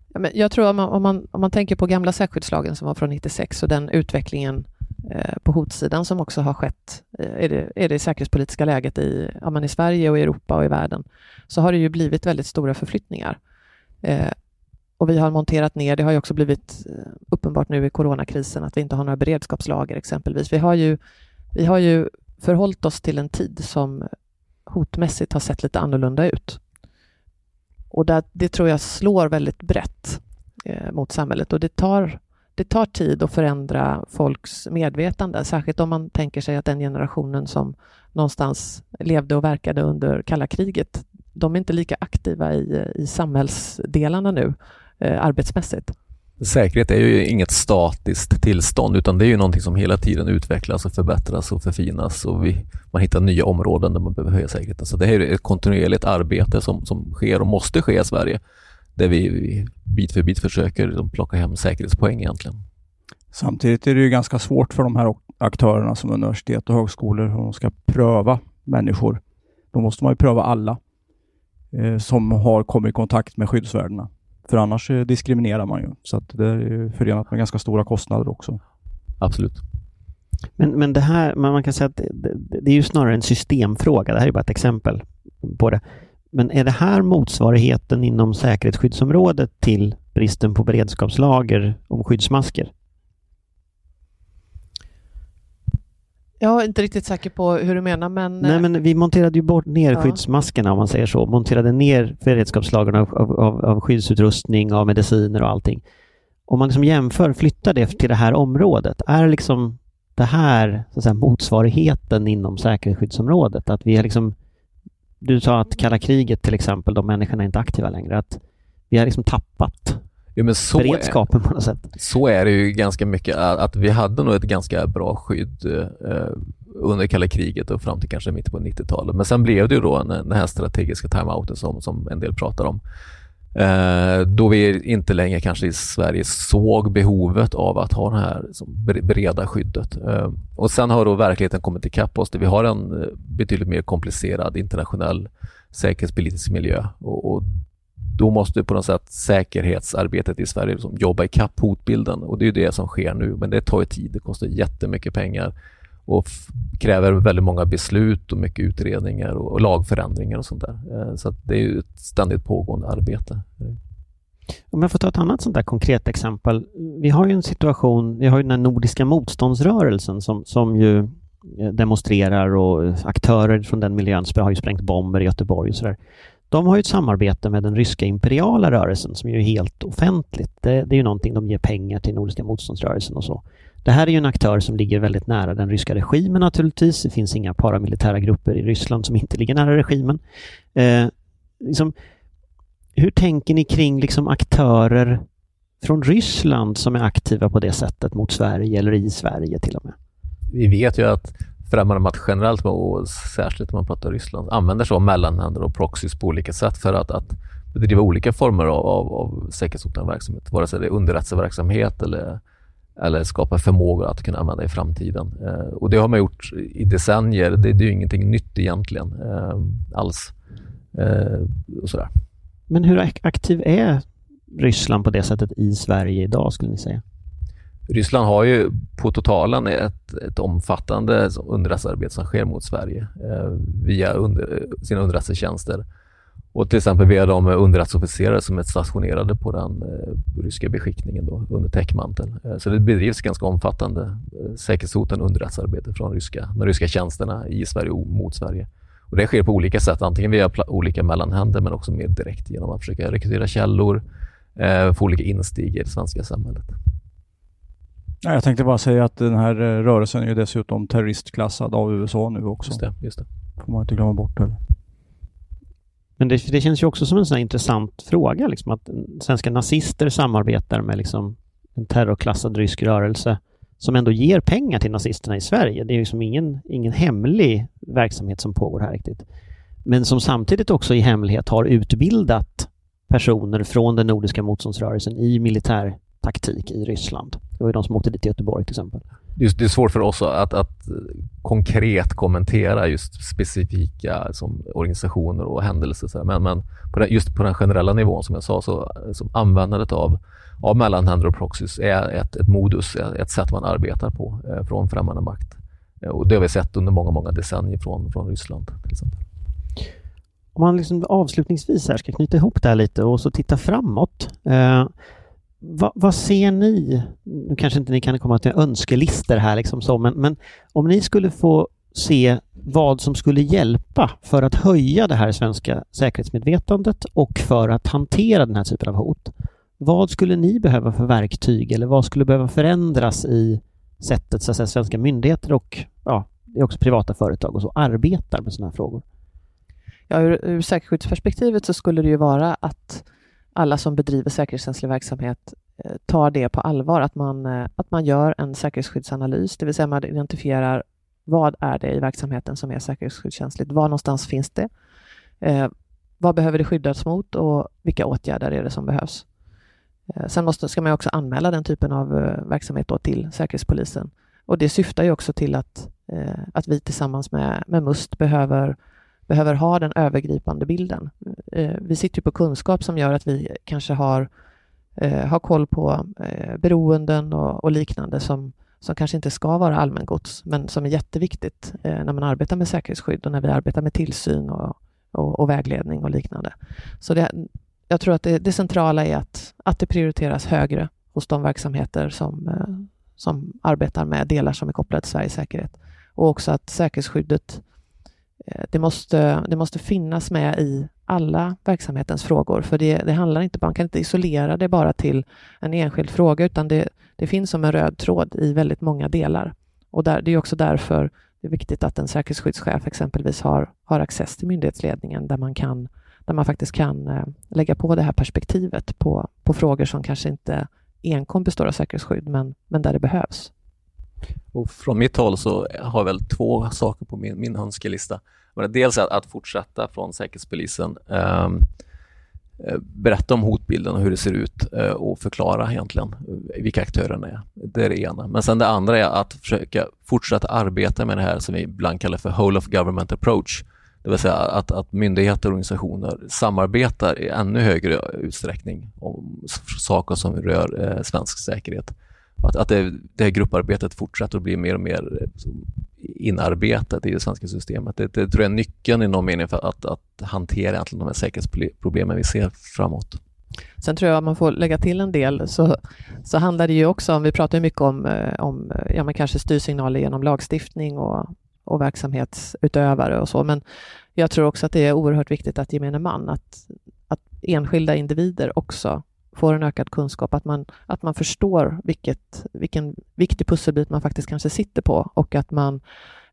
Ja, men jag tror om man, om, man, om man tänker på gamla säkerhetslagen som var från 96 och den utvecklingen eh, på hotsidan som också har skett eh, i det, är det säkerhetspolitiska läget i, ja, i Sverige och i Europa och i världen, så har det ju blivit väldigt stora förflyttningar. Eh, och vi har monterat ner, det har ju också blivit eh, uppenbart nu i coronakrisen att vi inte har några beredskapslager exempelvis. Vi har ju, vi har ju förhållit oss till en tid som hotmässigt har sett lite annorlunda ut. Och där, det tror jag slår väldigt brett eh, mot samhället och det tar, det tar tid att förändra folks medvetande, särskilt om man tänker sig att den generationen som någonstans levde och verkade under kalla kriget, de är inte lika aktiva i, i samhällsdelarna nu eh, arbetsmässigt. Säkerhet är ju inget statiskt tillstånd utan det är ju någonting som hela tiden utvecklas och förbättras och förfinas och vi, man hittar nya områden där man behöver höja säkerheten. Så det här är ett kontinuerligt arbete som, som sker och måste ske i Sverige där vi, vi bit för bit försöker liksom plocka hem säkerhetspoäng egentligen. Samtidigt är det ju ganska svårt för de här aktörerna som universitet och högskolor om de ska pröva människor. Då måste man ju pröva alla eh, som har kommit i kontakt med skyddsvärdena. För annars eh, diskriminerar man ju. Så att det är förenat med ganska stora kostnader också. Absolut. Men, men det här, man kan säga att det, det, är ju snarare en systemfråga. Det här är bara ett exempel på det. Men är det här motsvarigheten inom säkerhetsskyddsområdet till bristen på beredskapslager om skyddsmasker? Jag är inte riktigt säker på hur du menar, men... Nej, men vi monterade ju bort ner ja. skyddsmaskerna om man säger så. Monterade ner beredskapslagren av, av, av skyddsutrustning, av mediciner och allting. Om man liksom jämför, flyttar det till det här området, är liksom det här så att säga, motsvarigheten inom säkerhetsskyddsområdet? Att vi har liksom, du sa att kalla kriget till exempel, de människorna är inte aktiva längre, att vi har liksom tappat Ja, men så beredskapen på något sätt. Så är det ju ganska mycket, att vi hade nog ett ganska bra skydd eh, under kalla kriget och fram till kanske mitten på 90-talet. Men sen blev det ju då den här strategiska timeouten som, som en del pratar om. Eh, då vi inte längre kanske i Sverige såg behovet av att ha det här breda skyddet. Eh, och sen har då verkligheten kommit ikapp oss. Vi har en betydligt mer komplicerad internationell säkerhetspolitisk miljö och, och då måste på något sätt säkerhetsarbetet i Sverige liksom jobba ikapp hotbilden och det är det som sker nu. Men det tar ju tid, det kostar jättemycket pengar och kräver väldigt många beslut och mycket utredningar och, lagförändringar och sånt där. Eh, så det är ju ett ständigt pågående arbete. Om jag får ta ett annat sånt där konkret exempel. Vi har ju en situation, vi har ju den nordiska motståndsrörelsen som, som ju eh, demonstrerar och aktörer från den miljön har ju sprängt bomber i Göteborg och sådär. De har ju ett samarbete med den ryska imperiala rörelsen som är helt offentligt. Det, det är ju någonting de ger pengar till Nordiska motståndsrörelsen och så. Det här är ju en aktör som ligger väldigt nära den ryska regimen naturligtvis. Det finns inga paramilitära grupper i Ryssland som inte ligger nära regimen. Eh, liksom, hur tänker ni kring liksom aktörer från Ryssland som är aktiva på det sättet mot Sverige eller i Sverige till och med? Vi vet ju att främmande makt generellt, och särskilt om man pratar Ryssland, använder sig av mellanhänder och proxys på olika sätt för att, att bedriva olika former av, av, av säkerhetshotande verksamhet, vare sig det är underrättelseverksamhet eller, eller skapa förmågor att kunna använda i framtiden. Eh, och det har man gjort i decennier. Det, det är ju ingenting nytt egentligen eh, alls. Eh, och sådär. Men hur aktiv är Ryssland på det sättet i Sverige idag skulle ni säga? Ryssland har ju på totalen ett, ett omfattande underrättelsearbete som sker mot Sverige eh, via under, sina underrättelsetjänster. Och till exempel via de underrättelseofficerare som är stationerade på den eh, ryska beskickningen då, under täckmantel. Eh, så det bedrivs ganska omfattande eh, säkerhetshotande underrättelsearbete från ryska, de ryska tjänsterna i Sverige och mot Sverige. Och det sker på olika sätt, antingen via olika mellanhänder men också mer direkt genom att försöka rekrytera källor, eh, få olika insteg i det svenska samhället. Jag tänkte bara säga att den här eh, rörelsen är ju dessutom terroristklassad av USA nu också. Just det. Just det. får man inte glömma bort heller. Men det, det, känns ju också som en sån intressant fråga, liksom, att svenska nazister samarbetar med liksom, en terrorklassad rysk rörelse som ändå ger pengar till nazisterna i Sverige. Det är liksom ingen, ingen hemlig verksamhet som pågår här riktigt. Men som samtidigt också i hemlighet har utbildat personer från den nordiska motståndsrörelsen i militär taktik i Ryssland. Det var ju de som åkte dit till Göteborg till exempel. Just, det är svårt för oss att, att konkret kommentera just specifika som organisationer och händelser. Men, men på den, just på den generella nivån som jag sa, så som användandet av, av mellanhänder och proxies är ett, ett modus, ett sätt man arbetar på eh, från främmande makt. Eh, och det har vi sett under många, många decennier från, från Ryssland till exempel. Om man liksom avslutningsvis här ska knyta ihop det här lite och så titta framåt. Eh, vad, vad, ser ni? Nu kanske inte ni kan komma till önskelister här, liksom så, men, men om ni skulle få se vad som skulle hjälpa för att höja det här svenska säkerhetsmedvetandet och för att hantera den här typen av hot. Vad skulle ni behöva för verktyg eller vad skulle behöva förändras i sättet så att säga, svenska myndigheter och ja, också privata företag och så arbetar med sådana här frågor? Ja, ur, ur säkerhetsperspektivet så skulle det ju vara att alla som bedriver säkerhetskänslig verksamhet eh, tar det på allvar, att man, eh, att man gör en säkerhetsskyddsanalys, det vill säga man identifierar vad är det i verksamheten som är säkerhetsskyddskänsligt? Var någonstans finns det? Eh, vad behöver det skyddas mot och vilka åtgärder är det som behövs? Eh, sen måste, ska man också anmäla den typen av eh, verksamhet till Säkerhetspolisen. Och det syftar ju också till att, eh, att vi tillsammans med, med MUST behöver behöver ha den övergripande bilden. Eh, vi sitter på kunskap som gör att vi kanske har, eh, har koll på eh, beroenden och, och liknande som, som kanske inte ska vara allmängods, men som är jätteviktigt när man arbetar med säkerhetsskydd och när vi arbetar med tillsyn och, och, och vägledning och liknande. Så det, jag tror att det, det, centrala är att, att det prioriteras högre hos de verksamheter som, som arbetar med delar som är kopplade till Sveriges säkerhet och också att säkerhetsskyddet Eh, Eh, det måste, det måste finnas med i alla verksamhetens frågor, för det, det handlar inte, man kan inte isolera det bara till en enskild fråga, utan det, det finns som en röd tråd i väldigt många delar. Och där, det är också därför det är viktigt att en säkerhetsskyddschef exempelvis har, har access till myndighetsledningen, där man, kan, där man faktiskt kan eh, lägga på det här perspektivet på, på frågor som kanske inte enkom består av säkerhetsskydd, men, men där det behövs. Och från mitt håll så har jag väl två saker på min, min önskelista. Dels att, att fortsätta från Säkerhetspolisen ehm, eh, berätta om hotbilden och hur det ser ut eh, och förklara egentligen eh, vilka aktörerna är. Det är det ena. Men sen det andra är att försöka fortsätta arbeta med det här som vi ibland kallar för whole of government approach. Det vill säga att, att myndigheter och organisationer samarbetar i ännu högre utsträckning om saker som rör eh, svensk säkerhet att, att det, det här grupparbetet fortsätter att bli mer och mer liksom, inarbetat i det svenska systemet. Det, det tror jag är nyckeln i någon mening för att, att hantera de här säkerhetsproblemen vi ser framåt. Sen tror jag att man får lägga till en del, så, så handlar det ju också om, vi pratar mycket om, eh, om ja, men kanske styrsignaler genom lagstiftning och, och verksamhetsutövare och så, men jag tror också att det är oerhört viktigt att gemene man, att, att enskilda individer också får en ökad kunskap, att man, att man förstår vilket, vilken viktig pusselbit man faktiskt kanske sitter på och att man,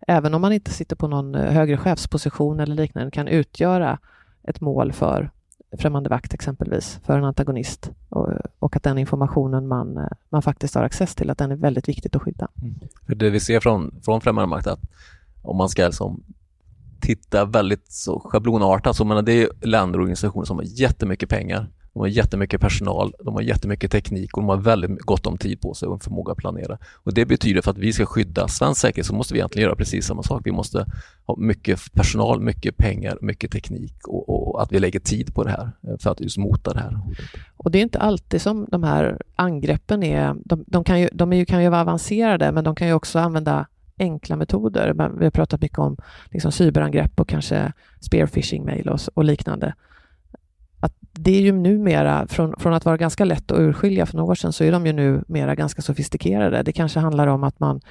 även om man inte sitter på någon eh, högre chefsposition eller liknande, kan utgöra ett mål för främmande vakt exempelvis, för en antagonist och, och, att den informationen man, eh, man faktiskt har access till, att den är väldigt viktigt att skydda. Mm. För det vi ser från, från främmande makt, att om man ska liksom titta väldigt så schablonartat, så menar, det är länder och organisationer som har jättemycket pengar de har jättemycket personal, de har jättemycket teknik och de har väldigt gott om tid på sig och en förmåga att planera. Och Det betyder för att vi ska skydda svensk säkerhet så måste vi egentligen göra precis samma sak. Vi måste ha mycket personal, mycket pengar, mycket teknik och, och att vi lägger tid på det här eh, för att just mota det här hotet. Och det är inte alltid som de här angreppen är, de, de kan, ju, de är ju, kan ju vara avancerade men de kan ju också använda enkla metoder. Vi har pratat mycket om liksom cyberangrepp och kanske spearfishing-mail och, och liknande det är ju numera, från, från att vara ganska lätt att urskilja för några år sedan, så är de ju numera ganska sofistikerade. Det kanske handlar om att man,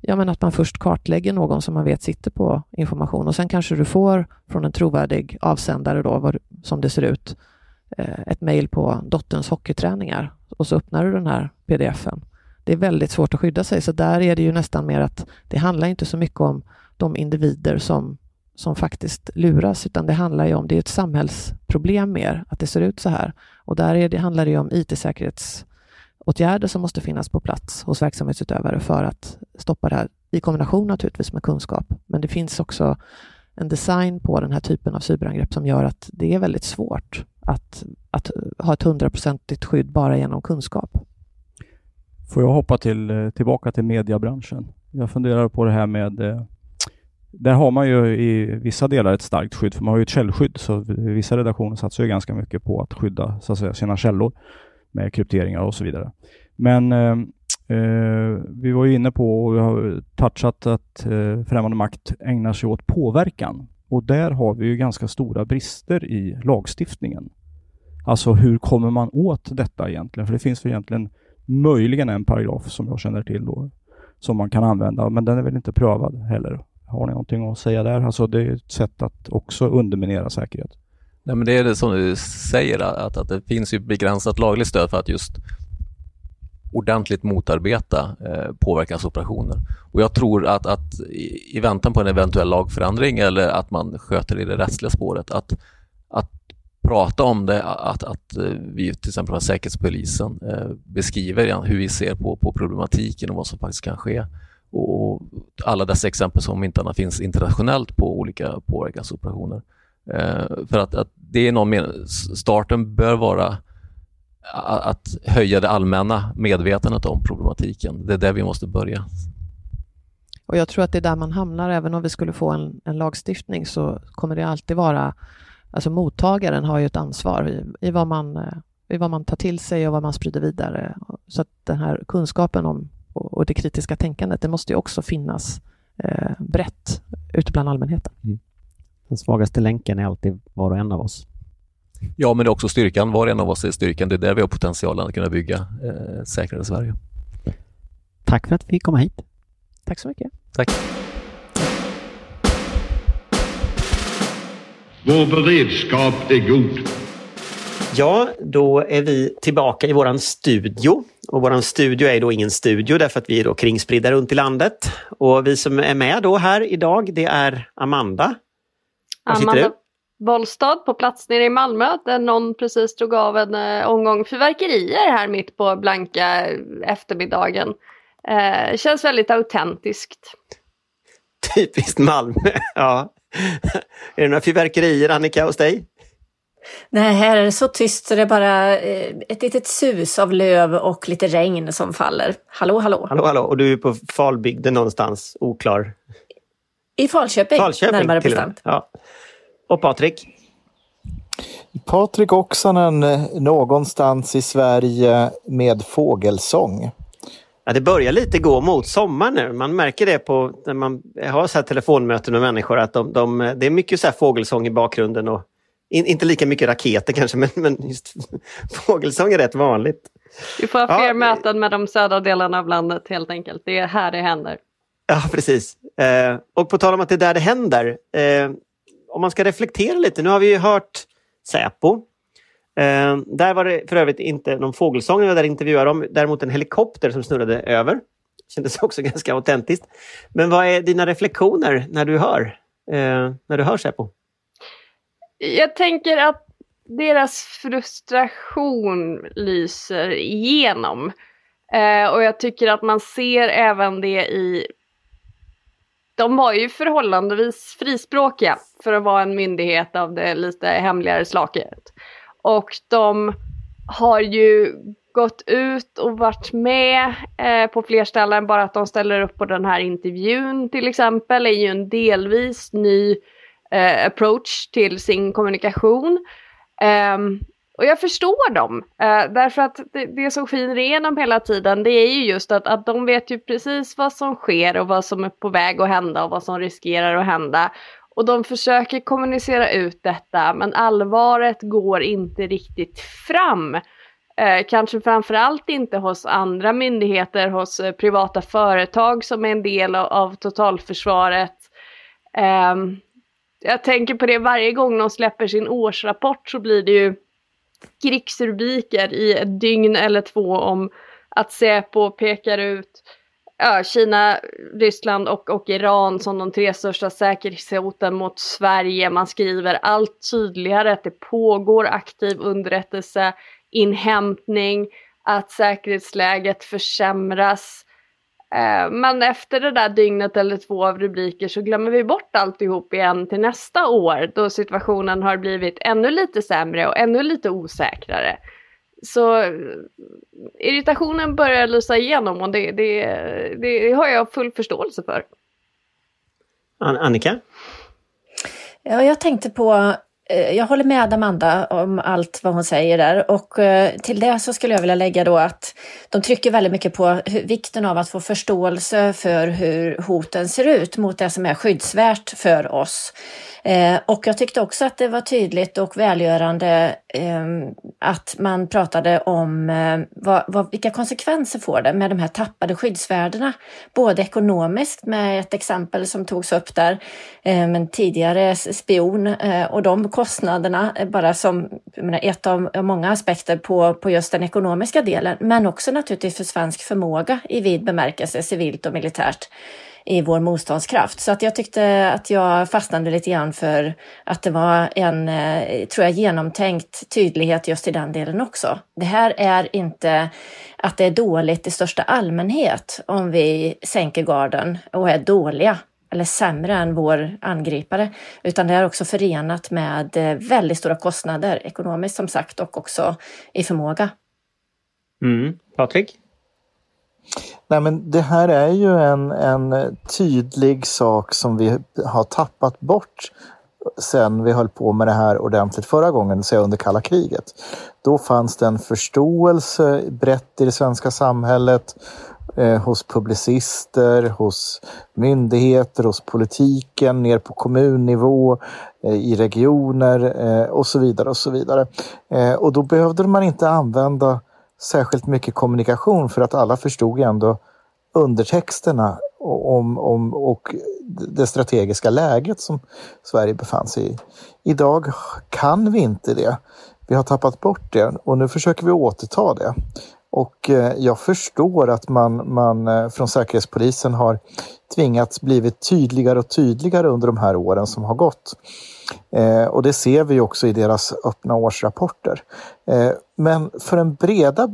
ja, men att man först kartlägger någon som man vet sitter på information och sen kanske du får från en trovärdig avsändare då, vad, som det ser ut, eh, ett mejl på dotterns hockeyträningar och så öppnar du den här pdfen. Det är väldigt svårt att skydda sig, så där är det ju nästan mer att det handlar inte så mycket om de individer som som faktiskt luras, utan det handlar ju om, det är ett samhällsproblem mer, att det ser ut så här. Och där är det, handlar det ju om IT-säkerhetsåtgärder som måste finnas på plats hos verksamhetsutövare för att stoppa det här, i kombination naturligtvis med kunskap. Men det finns också en design på den här typen av cyberangrepp som gör att det är väldigt svårt att, att ha ett hundraprocentigt skydd bara genom kunskap. Får jag hoppa till, eh, tillbaka till mediebranschen? Jag funderar på det här med eh, där har man ju i vissa delar ett starkt skydd, för man har ju ett källskydd. Så vissa redaktioner satsar ju ganska mycket på att skydda så att säga, sina källor med krypteringar och så vidare. Men eh, eh, vi var ju inne på och vi har touchat att eh, främmande makt ägnar sig åt påverkan. Och där har vi ju ganska stora brister i lagstiftningen. Alltså hur kommer man åt detta egentligen? För det finns väl egentligen möjligen en paragraf som jag känner till då, som man kan använda, men den är väl inte prövad heller. Har ni någonting att säga där? Alltså det är ett sätt att också underminera säkerhet. Nej, men det är det som du säger, att, att det finns ju begränsat lagligt stöd för att just ordentligt motarbeta eh, påverkansoperationer. Och jag tror att, att i, i, väntan på en eventuell lagförändring eller att man sköter i det rättsliga spåret, att, att prata om det, att, att eh, vi till exempel från Säkerhetspolisen eh, beskriver hur vi ser på, på problematiken och vad som faktiskt kan ske. Och alla dessa exempel som inte annat finns internationellt på olika påverkansoperationer. Eh, för att, att det är någon mening, starten bör vara att höja det allmänna medvetandet om problematiken. Det är där vi måste börja. Och Jag tror att det är där man hamnar, även om vi skulle få en, en lagstiftning så kommer det alltid vara, alltså mottagaren har ju ett ansvar i, i, vad man, eh, i vad man tar till sig och vad man sprider vidare. Så att den här kunskapen om och, det kritiska tänkandet, det måste ju också finnas eh, brett ute bland allmänheten. Mm. Den svagaste länken är alltid var och en av oss. Ja, men det är också styrkan. Var och en av oss är styrkan. Det är där vi har potentialen att kunna bygga eh, säkrare Sverige. Tack för att vi fick komma hit. Tack så mycket. Tack. Vår beredskap är god. Ja, då är vi tillbaka i våran studio. Och våran studio är då ingen studio därför att vi är då kringspridda runt i landet. Och vi som är med då här idag, det är Amanda. Var Amanda sitter du? Bollstad på plats nere i Malmö där någon precis drog av en eh, omgång fyrverkerier här mitt på blanka eftermiddagen. Eh, känns väldigt autentiskt. Typiskt Malmö, ja. är det några fyrverkerier Annika hos dig? Nej, här är det så tyst så det är bara eh, ett litet sus av löv och lite regn som faller. Hallå, hallå! Hallå, hallå! Och du är på Falbygden någonstans, oklar? I Falköping, Falköping närmare bestämt. Ja. Och Patrik? Patrik Oksanen eh, någonstans i Sverige med fågelsång. Ja, det börjar lite gå mot sommar nu. Man märker det på när man har så här telefonmöten med människor att de, de, det är mycket så här fågelsång i bakgrunden och in, inte lika mycket raketer kanske, men, men just fågelsång är rätt vanligt. Vi får ha fler ja. möten med de södra delarna av landet helt enkelt. Det är här det händer. Ja, precis. Eh, och på tal om att det är där det händer. Eh, om man ska reflektera lite, nu har vi ju hört Säpo. Eh, där var det för övrigt inte någon fågelsång när jag där intervjuade dem, däremot en helikopter som snurrade över. Kändes också ganska autentiskt. Men vad är dina reflektioner när du hör, eh, när du hör Säpo? Jag tänker att deras frustration lyser igenom. Eh, och jag tycker att man ser även det i... De var ju förhållandevis frispråkiga för att vara en myndighet av det lite hemligare slaget. Och de har ju gått ut och varit med eh, på fler ställen. Bara att de ställer upp på den här intervjun till exempel är ju en delvis ny eh, approach till sin kommunikation. Um, och jag förstår dem, uh, därför att det, det som skiner igenom hela tiden det är ju just att, att de vet ju precis vad som sker och vad som är på väg att hända och vad som riskerar att hända. Och de försöker kommunicera ut detta men allvaret går inte riktigt fram. Eh, kanske framförallt inte hos andra myndigheter, hos eh, privata företag som är en del av, av totalförsvaret. Eh, jag tänker på det varje gång de släpper sin årsrapport så blir det ju krigsrubriker i ett dygn eller två om att Säpo pekar ut ja, Kina, Ryssland och, och Iran som de tre största säkerhetshoten mot Sverige. Man skriver allt tydligare att det pågår aktiv underrättelse, inhämtning, att säkerhetsläget försämras. Eh, men efter det där dygnet eller två av rubriker så glömmer vi bort alltihop igen till nästa år då situationen har blivit ännu lite sämre och ännu lite osäkrare. så irritationen börjar lysa igenom och det, det, det har jag full förståelse för. Annika? Ja, jag tänkte på Eh, Eh, jag håller med Amanda om allt vad hon säger där och eh, till det så skulle jag vilja lägga då att de trycker väldigt mycket på vikten av att få förståelse för hur hoten ser ut mot det som är skyddsvärt för oss. Eh, och jag tyckte också att det var tydligt och välgörande ehm, att man pratade om vad, vad, vilka konsekvenser får det med de här tappade skyddsvärdena. Både ekonomiskt med ett exempel som togs upp där, en tidigare spion och de kostnaderna eh, bara som menar, ett av många aspekter på, på just den ekonomiska delen, men också naturligtvis för svensk förmåga i vid bemärkelse, civilt och militärt i vår motståndskraft. Så att jag tyckte att jag fastnade lite grann för att det var en, eh, tror jag, genomtänkt tydlighet just i den delen också. Det här är inte att det är dåligt i största allmänhet om vi sänker garden och är dåliga eller sämre än vår angripare, utan det är också förenat med eh, väldigt stora kostnader ekonomiskt som sagt och också i förmåga. Mm. Patrik? Nej, men det här är ju en, en tydlig sak som vi har tappat bort sen vi höll på med det här ordentligt förra gången, säga under kalla kriget. Då fanns det en förståelse brett i det svenska samhället eh, hos publicister, hos myndigheter, hos politiken, ner på kommunnivå, eh, i regioner eh, och så vidare. Och så vidare. Eh, och då behövde man inte använda särskilt mycket kommunikation för att alla förstod ändå undertexterna om, om, och det strategiska läget som Sverige befann sig i. Idag kan vi inte det. Vi har tappat bort det och nu försöker vi återta det. Och eh, jag förstår att man, man eh, från Säkerhetspolisen har tvingats blivit tydligare och tydligare under de här åren som har gått. Eh, och det ser vi också i deras öppna årsrapporter. Eh, men för den breda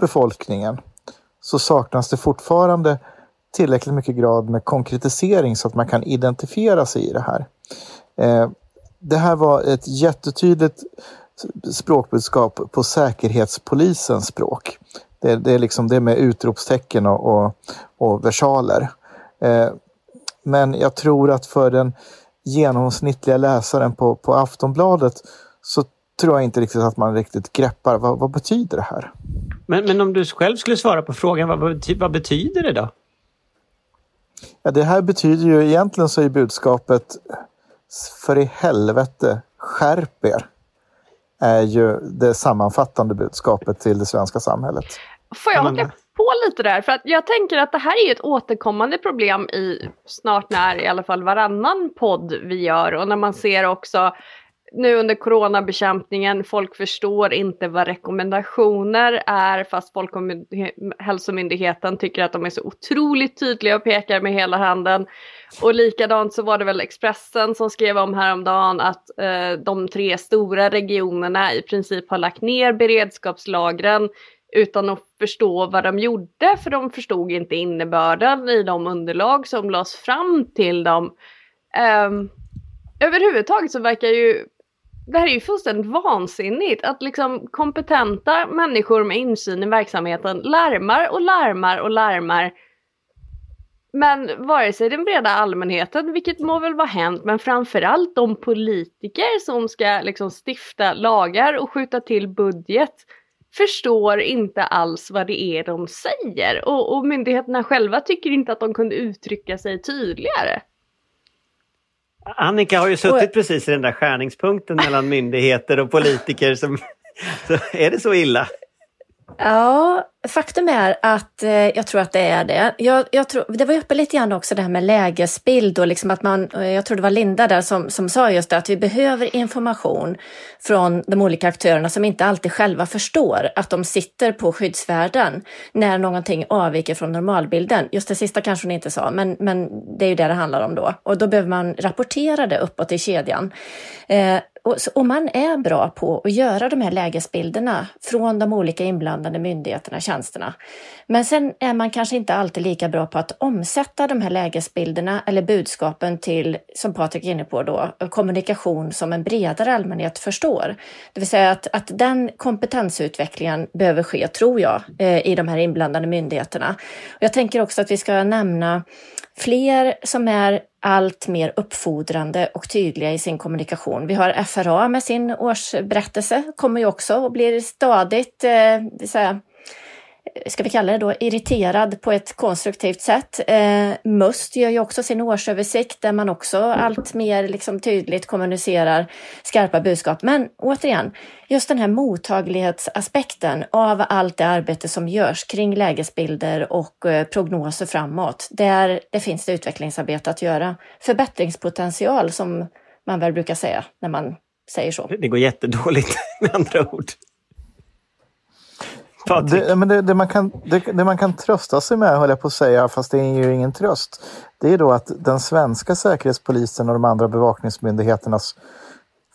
befolkningen så saknas det fortfarande tillräckligt mycket grad med konkretisering så att man kan identifiera sig i det här. Eh, det här var ett jättetydligt språkbudskap på Säkerhetspolisens språk. Det, det är liksom det med utropstecken och, och, och versaler. Eh, men jag tror att för den genomsnittliga läsaren på, på Aftonbladet så tror jag inte riktigt att man riktigt greppar vad, vad betyder det här. Men, men om du själv skulle svara på frågan, vad, vad betyder det då? Ja, det här betyder ju egentligen så är budskapet för i helvete, skärp er är ju det sammanfattande budskapet till det svenska samhället. Får jag haka på lite där? För att jag tänker att det här är ett återkommande problem i snart när i alla fall varannan podd vi gör och när man ser också nu under coronabekämpningen, folk förstår inte vad rekommendationer är fast Folkhälsomyndigheten tycker att de är så otroligt tydliga och pekar med hela handen. Och likadant så var det väl Expressen som skrev om häromdagen att eh, de tre stora regionerna i princip har lagt ner beredskapslagren utan att förstå vad de gjorde för de förstod inte innebörden i de underlag som lades fram till dem. Um, överhuvudtaget så verkar ju det här är ju fullständigt vansinnigt att liksom kompetenta människor med insyn i verksamheten larmar och larmar och larmar. Men vare sig den breda allmänheten, vilket må väl vara hänt, men framförallt de politiker som ska liksom stifta lagar och skjuta till budget förstår inte alls vad det är de säger och, och myndigheterna själva tycker inte att de kunde uttrycka sig tydligare. Annika har ju suttit och... precis i den där skärningspunkten mellan myndigheter och politiker. Som, så är det så illa? Ja, faktum är att eh, jag tror att det är det. Jag, jag tror, det var uppe lite grann också det här med lägesbild och liksom att man, eh, jag tror det var Linda där som, som sa just det, att vi behöver information från de olika aktörerna som inte alltid själva förstår att de sitter på skyddsvärden när någonting avviker från normalbilden. Just det sista kanske hon inte sa, men, men det är ju det det handlar om då. Och då behöver man rapportera det uppåt i kedjan. Eh, och, och, man är bra på att göra de här lägesbilderna från de olika inblandade myndigheterna, tjänsterna. Men sen är man kanske inte alltid lika bra på att omsätta de här lägesbilderna eller budskapen till, som Patrik är inne på då, kommunikation som en bredare allmänhet förstår. Det vill säga att, att den kompetensutvecklingen behöver ske, tror jag, eh, i de här inblandade myndigheterna. Jag tänker också att vi ska nämna fler som är allt mer uppfordrande och tydliga i sin kommunikation. Vi har FRA med sin årsberättelse, kommer ju också och blir stadigt, eh, säga, ska vi kalla det då, irriterad på ett konstruktivt sätt. Eh, Must gör ju också sin årsöversikt där man också allt mer liksom tydligt kommunicerar skarpa budskap. Men återigen, just den här mottaglighetsaspekten av allt det arbete som görs kring lägesbilder och eh, prognoser framåt, där det finns det utvecklingsarbete att göra. Förbättringspotential som man väl brukar säga när man säger så. Det går jättedåligt med andra ord. Det, men det, det, man kan, det, det, man kan trösta sig med, höll jag på att säga, fast det är ju ingen tröst, det är då att den svenska säkerhetspolisen och de andra bevakningsmyndigheternas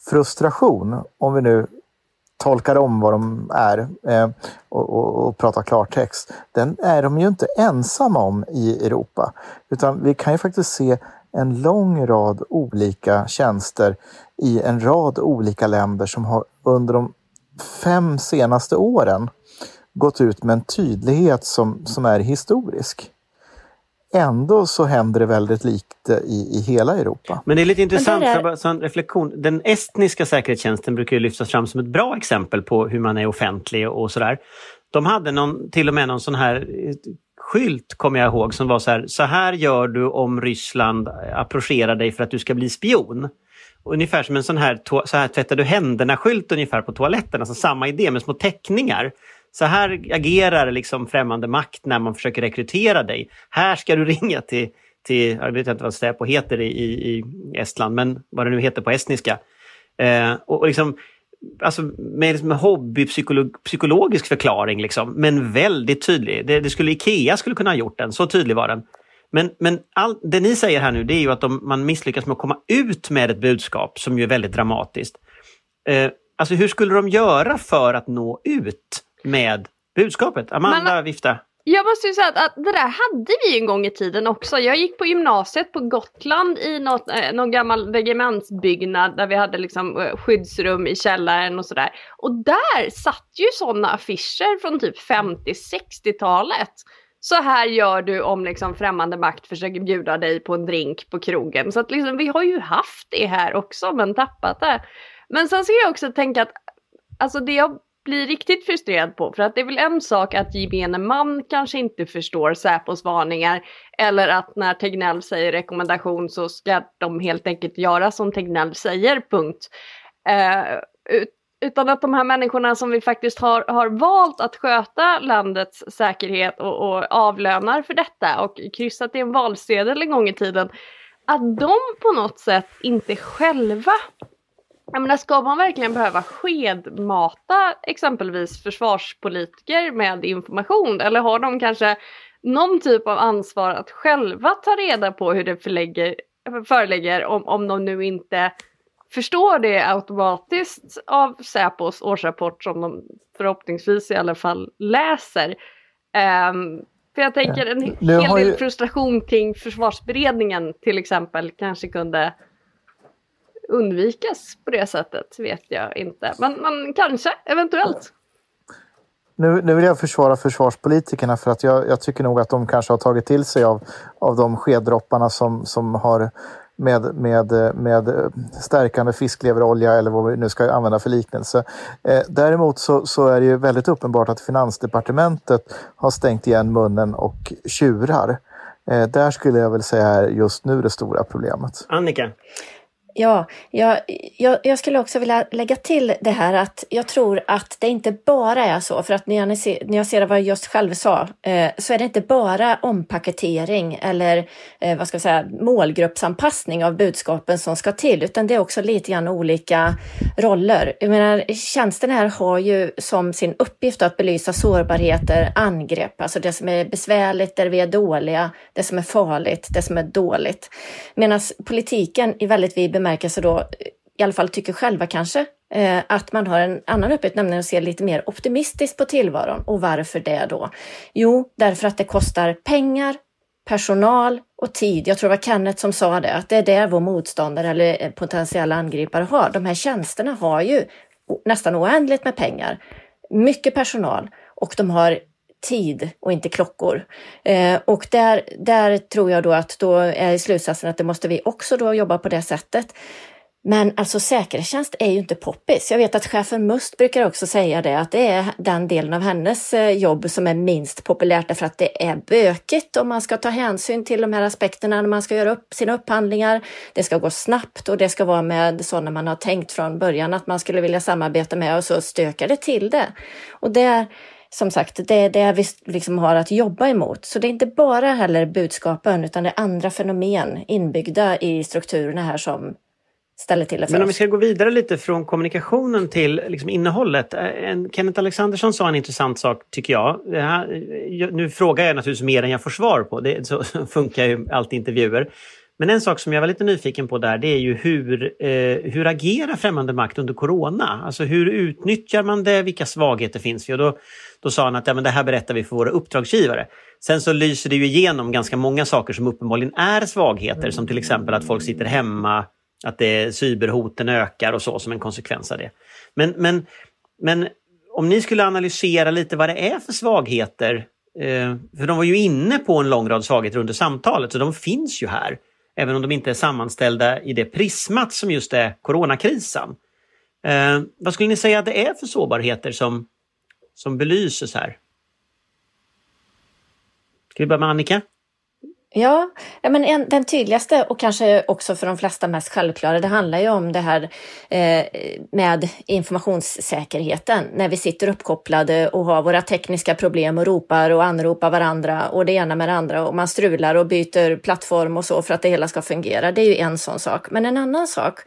frustration, om vi nu tolkar om vad de är eh, och, och, och pratar klartext, den är de ju inte ensamma om i Europa. Utan vi kan ju faktiskt se en lång rad olika tjänster i en rad olika länder som har under de fem senaste åren gått ut med en tydlighet som, som är historisk. Ändå så händer det väldigt lite i, i hela Europa. Men det är lite intressant, är... så en reflektion. Den estniska säkerhetstjänsten brukar ju lyftas fram som ett bra exempel på hur man är offentlig och sådär. De hade någon, till och med någon sån här skylt, kommer jag ihåg, som var så här, så här gör du om Ryssland approcherar dig för att du ska bli spion. Ungefär som en sån här, så här tvättar du händerna-skylt ungefär på toaletten, alltså samma idé med små teckningar så här agerar liksom främmande makt när man försöker rekrytera dig. Här ska du ringa till, till jag vet inte vad Säpo heter i, i, Estland, men vad det nu heter på estniska. Eh, och, och liksom, alltså med liksom hobbypsykologisk förklaring, liksom, men väldigt tydlig. Det, det, skulle Ikea skulle kunna ha gjort den, så tydlig var den. Men, men all, det ni säger här nu, det är ju att de, man misslyckas med att komma ut med ett budskap som ju är väldigt dramatiskt. Eh, alltså hur skulle de göra för att nå ut? med budskapet. Amanda Men, vifta. Jag måste ju säga att, att, det där hade vi en gång i tiden också. Jag gick på gymnasiet på Gotland i något, eh, någon gammal regementsbyggnad där vi hade liksom eh, skyddsrum i källaren och sådär. Och där satt ju sådana affischer från typ 50-60-talet. Så här gör du om liksom främmande makt försöker bjuda dig på en drink på krogen. Så att liksom, vi har ju haft det här också men tappat det. Men sen ska jag också tänka att alltså det jag blir riktigt frustrerad på. För att det är väl en sak att gemene man kanske inte förstår Säpos varningar. Eller att när Tegnell säger rekommendation så ska de helt enkelt göra som Tegnell säger, punkt. Eh, utan att de här människorna som vi faktiskt har, har valt att sköta landets säkerhet och, och avlönar för detta och kryssat i en valsedel en gång i tiden, att de på något sätt inte själva jag menar, ska man verkligen behöva skedmata exempelvis försvarspolitiker med information? Eller har de kanske någon typ av ansvar att själva ta reda på hur det förlägger, föreligger om, om de nu inte förstår det automatiskt av Säpos årsrapport som de förhoppningsvis i alla fall läser. Um, för jag tänker en hel del ju... frustration kring försvarsberedningen till exempel kanske kunde undvikas på det sättet vet jag inte. Men, men kanske, eventuellt. Nu, nu vill jag försvara försvarspolitikerna för att jag, jag, tycker nog att de kanske har tagit till sig av, av de skeddropparna som, som har med, med, med stärkande fiskleverolja eller vad vi nu ska använda för liknelse. Eh, däremot så, så, är det ju väldigt uppenbart att Finansdepartementet har stängt igen munnen och tjurar. Eh, där skulle jag väl säga är just nu det stora problemet. Annika? Ja, jag, jag, jag, skulle också vilja lägga till det här att jag tror att det inte bara är så, för att när jag, ser, när jag ser vad jag just själv sa, eh, så är det inte bara ompaketering eller eh, vad ska jag säga, målgruppsanpassning av budskapen som ska till, utan det är också lite grann olika roller. Jag menar, tjänsten här har ju som sin uppgift att belysa sårbarheter, angrepp, alltså det som är besvärligt, där vi är dåliga, det som är farligt, det som är dåligt. Medan politiken i väldigt vid bemärkelse då, i alla fall tycker själva kanske, eh, att man har en annan uppgift, nämligen att se lite mer optimistiskt på tillvaron. Och varför det då? Jo, därför att det kostar pengar, personal och tid. Jag tror det var Kenneth som sa det, att det är det vår motståndare eller eh, potentiella angripare har. De här tjänsterna har ju nästan oändligt med pengar, mycket personal och de har tid och inte klockor. Eh, och där, där tror jag då att då är slutsatsen att det måste vi också då jobba på det sättet. Men alltså säkerhetstjänst är ju inte poppis. Jag vet att chefen Must brukar också säga det, att det är den delen av hennes eh, jobb som är minst populärt därför att det är bökigt om man ska ta hänsyn till de här aspekterna när man ska göra upp sina upphandlingar. Det ska gå snabbt och det ska vara med sådana man har tänkt från början att man skulle vilja samarbeta med och så stökar det till det. Och det som sagt, det är det vi liksom har att jobba emot. Så det är inte bara heller budskapen utan det är andra fenomen inbyggda i strukturerna här som ställer till det för Men om oss. vi ska gå vidare lite från kommunikationen till liksom innehållet. En, Kenneth Alexandersson sa en intressant sak tycker jag. Här, nu frågar jag naturligtvis mer än jag får svar på. Det, så funkar ju alltid intervjuer. Men en sak som jag var lite nyfiken på där det är ju hur, eh, hur agerar främmande makt under corona? Alltså hur utnyttjar man det? Vilka svagheter finns det? Då, då sa han att ja, men det här berättar vi för våra uppdragsgivare. Sen så lyser det ju igenom ganska många saker som uppenbarligen är svagheter som till exempel att folk sitter hemma, att det, cyberhoten ökar och så som en konsekvens av det. Men, men, men om ni skulle analysera lite vad det är för svagheter, eh, för de var ju inne på en lång rad svagheter under samtalet så de finns ju här även om de inte är sammanställda i det prismat som just är coronakrisen. Eh, vad skulle ni säga att det är för sårbarheter som, som belyses här? Ska vi börja med Annika? Ja, men en, den tydligaste och kanske också för de flesta mest självklara, det handlar ju om det här eh, med informationssäkerheten. När vi sitter uppkopplade och har våra tekniska problem och ropar och anropar varandra och det ena med det andra och man strular och byter plattform och så för att det hela ska fungera. Det är ju en sån sak. Men en annan sak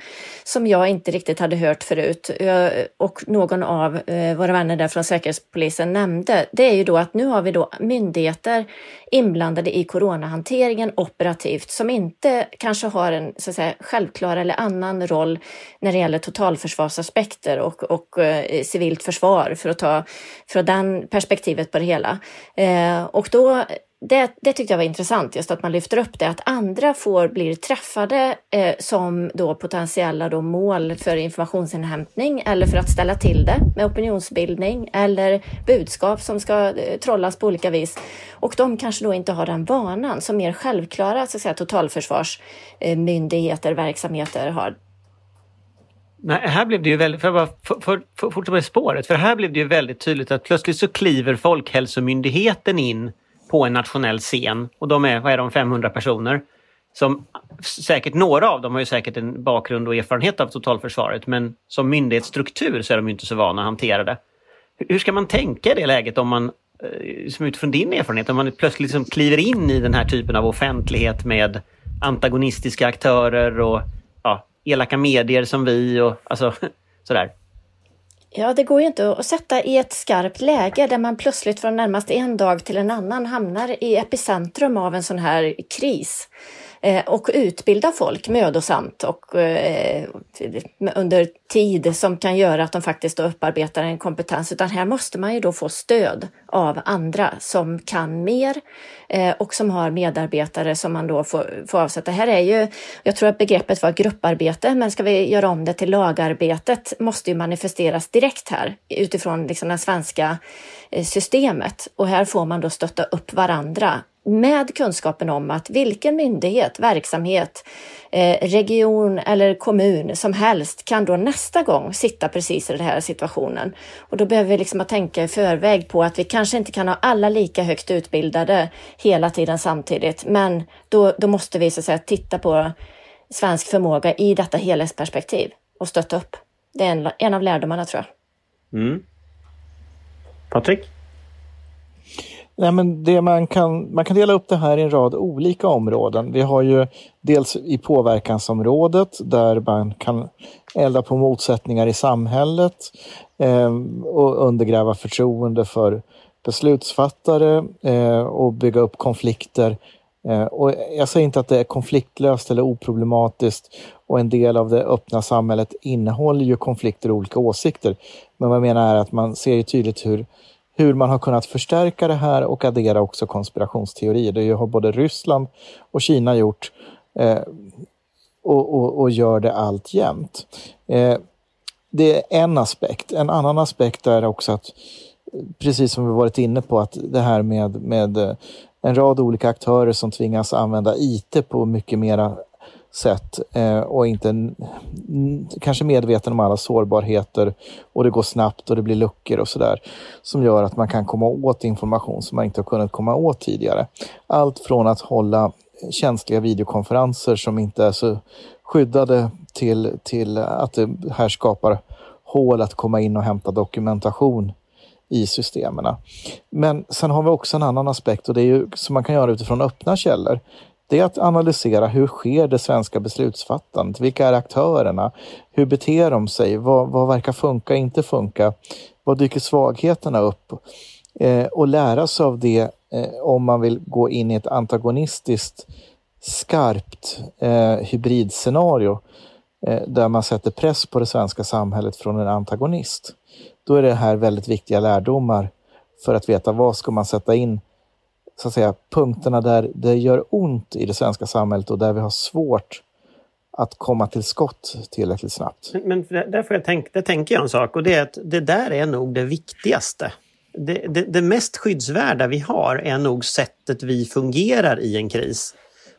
som jag inte riktigt hade hört förut eh, och någon av eh, våra vänner där från Säkerhetspolisen nämnde, det är ju då att nu har vi då myndigheter inblandade i coronahantering hanteringen operativt som inte kanske har en så att säga, självklar eller annan roll när det gäller totalförsvarsaspekter och, och eh, civilt försvar för att ta från den perspektivet på det hela. Eh, och då det, det tyckte jag var intressant, just att man lyfter upp det, att andra får blir träffade eh, som då potentiella då mål för informationsinhämtning eller för att ställa till det med opinionsbildning eller budskap som ska eh, trollas på olika vis. Och de kanske då inte har den vanan som mer självklara så att säga, totalförsvarsmyndigheter, eh, verksamheter har. Nej, här blev det ju väldigt, för jag bara för, för, för, fortsätta på spåret, för här blev det ju väldigt tydligt att plötsligt så kliver Folkhälsomyndigheten in på en nationell scen och de är, vad är de, 500 personer. Som säkert, några av dem har ju säkert en bakgrund och erfarenhet av totalförsvaret men som myndighetsstruktur så är de ju inte så vana att hantera det. Hur ska man tänka i det läget om man, eh, som utifrån din erfarenhet, om man plötsligt liksom kliver in i den här typen av offentlighet med antagonistiska aktörer och ja, elaka medier som vi och alltså sådär. Ja, det går ju inte att sätta i ett skarpt läge där man plötsligt från närmast en dag till en annan hamnar i epicentrum av en sån här kris. Eh, och utbilda folk mödosamt och eh, under tid som kan göra att de faktiskt upparbetar en kompetens. Utan här måste man ju då få stöd av andra som kan mer eh, och som har medarbetare som man då får, får avsätta. Här är ju, jag tror att begreppet var grupparbete, men ska vi göra om det till lagarbetet måste ju manifesteras direkt här utifrån liksom det svenska systemet. Och här får man då stötta upp varandra med kunskapen om att vilken myndighet, verksamhet, eh, region eller kommun som helst kan då nästa gång sitta precis i den här situationen. Och då behöver vi liksom tänka i förväg på att vi kanske inte kan ha alla lika högt utbildade hela tiden samtidigt, men då, då måste vi så att säga titta på svensk förmåga i detta helhetsperspektiv och stötta upp. Det är en, en av lärdomarna tror jag. Mm. Patrik? Nej, men det man, kan, man kan dela upp det här i en rad olika områden. Vi har ju dels i påverkansområdet där man kan elda på motsättningar i samhället eh, och undergräva förtroende för beslutsfattare eh, och bygga upp konflikter. Eh, och jag säger inte att det är konfliktlöst eller oproblematiskt och en del av det öppna samhället innehåller ju konflikter och olika åsikter. Men vad jag menar är att man ser ju tydligt hur, hur man har kunnat förstärka det här och addera också konspirationsteorier. Det har både Ryssland och Kina gjort eh, och, och, och, gör det alltjämt. Eh, det är en aspekt. En annan aspekt är också att, precis som vi varit inne på, att det här med, med eh, en rad olika aktörer som tvingas använda IT på mycket mera sätt eh, och inte kanske medveten om alla sårbarheter och det går snabbt och det blir luckor och sådär som gör att man kan komma åt information som man inte har kunnat komma åt tidigare. Allt från att hålla känsliga videokonferenser som inte är så skyddade till, till att det här skapar hål att komma in och hämta dokumentation i systemen. Men sen har vi också en annan aspekt och det är ju som man kan göra utifrån öppna källor. Det är att analysera hur sker det svenska beslutsfattandet? Vilka är aktörerna? Hur beter de sig? Vad, vad verkar funka, inte funka? Vad dyker svagheterna upp? Eh, och lära sig av det eh, om man vill gå in i ett antagonistiskt skarpt eh, hybridscenario eh, där man sätter press på det svenska samhället från en antagonist. Då är det här väldigt viktiga lärdomar för att veta vad ska man sätta in så att säga, punkterna där det gör ont i det svenska samhället och där vi har svårt att komma till skott tillräckligt snabbt. Men, men där, jag tänka, där tänker jag en sak och det är att det där är nog det viktigaste. Det, det, det mest skyddsvärda vi har är nog sättet vi fungerar i en kris.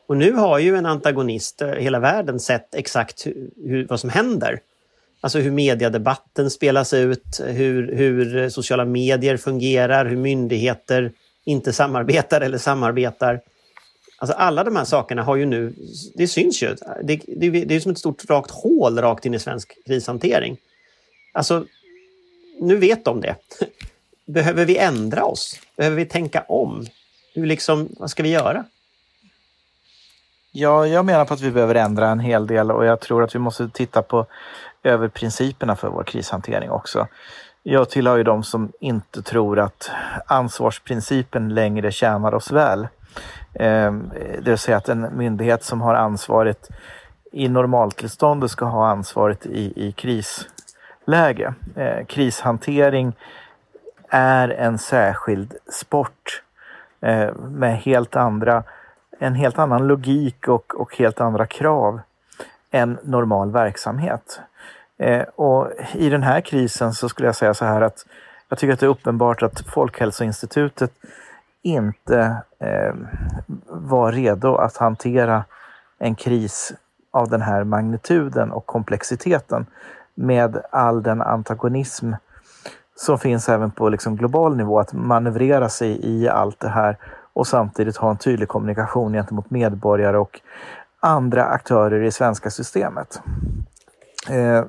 Och nu har ju en antagonist, eh, hela världen, sett exakt hur, vad som händer. Alltså hur mediedebatten spelas ut, hur, hur sociala medier fungerar, hur myndigheter inte samarbetar eller samarbetar. Alltså alla de här sakerna har ju nu, det syns ju. Det, det, det är som ett stort rakt hål rakt in i svensk krishantering. Alltså, nu vet de det. Behöver vi ändra oss? Behöver vi tänka om? Hur liksom, vad ska vi göra? Ja, jag menar på att vi behöver ändra en hel del och jag tror att vi måste titta på över principerna för vår krishantering också. Jag tillhör ju de som inte tror att ansvarsprincipen längre tjänar oss väl. Ehm, det vill säga att en myndighet som har ansvaret i normaltillståndet ska ha ansvaret i, i krisläge. Eh, krishantering är en särskild sport eh, med helt andra, en helt annan logik och, och helt andra krav än normal verksamhet. Eh, och I den här krisen så skulle jag säga så här att jag tycker att det är uppenbart att Folkhälsoinstitutet inte eh, var redo att hantera en kris av den här magnituden och komplexiteten med all den antagonism som finns även på liksom global nivå, att manövrera sig i allt det här och samtidigt ha en tydlig kommunikation gentemot medborgare och andra aktörer i det svenska systemet. Eh,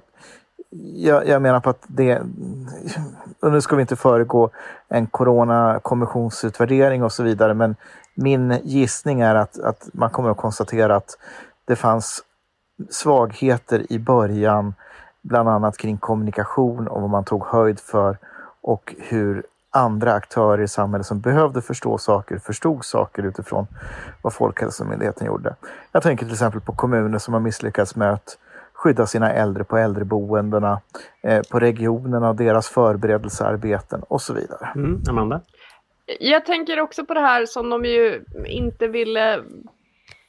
jag, jag, menar på att det, nu ska vi inte föregå en coronakommissionsutvärdering och så vidare, men min gissning är att, att man kommer att konstatera att det fanns svagheter i början, bland annat kring kommunikation och vad man tog höjd för och hur andra aktörer i samhället som behövde förstå saker förstod saker utifrån vad Folkhälsomyndigheten gjorde. Jag tänker till exempel på kommuner som har misslyckats med att skydda sina äldre på äldreboendena, eh, på regionerna och deras förberedelsearbeten och så vidare. Mm, Amanda? Jag tänker också på det här som de ju inte ville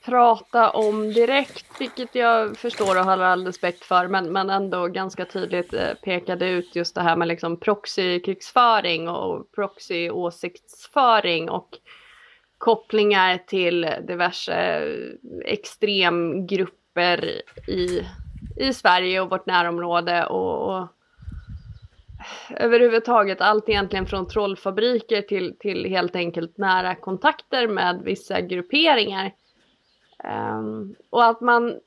prata om direkt, vilket jag förstår och har all respekt för, men, men ändå ganska tydligt eh, pekade ut just det här med liksom proxykrigsföring och proxy-åsiktsföring och kopplingar till diverse extremgrupper i i Sverige och vårt närområde och, och överhuvudtaget allt egentligen från trollfabriker till, till helt enkelt nära kontakter med vissa grupperingar. Um, och att man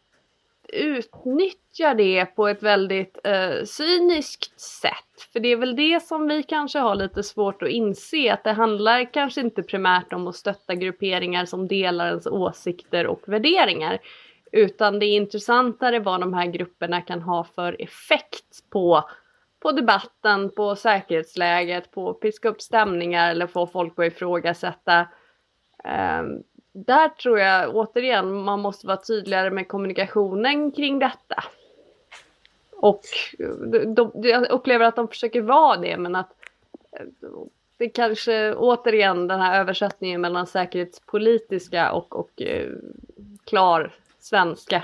utnyttjar det på ett väldigt uh, cyniskt sätt. För det är väl det som vi kanske har lite svårt att inse, att det handlar kanske inte primärt om att stötta grupperingar som delar ens åsikter och värderingar. Utan det är intressantare vad de här grupperna kan ha för effekt på, på debatten, på säkerhetsläget, på att piska upp stämningar eller få folk att ifrågasätta eh, där tror jag återigen man måste vara tydligare med kommunikationen kring detta. Och de, de, jag upplever att de försöker vara det men att eh, det kanske återigen den här översättningen mellan säkerhetspolitiska och, och eh, klar svenska.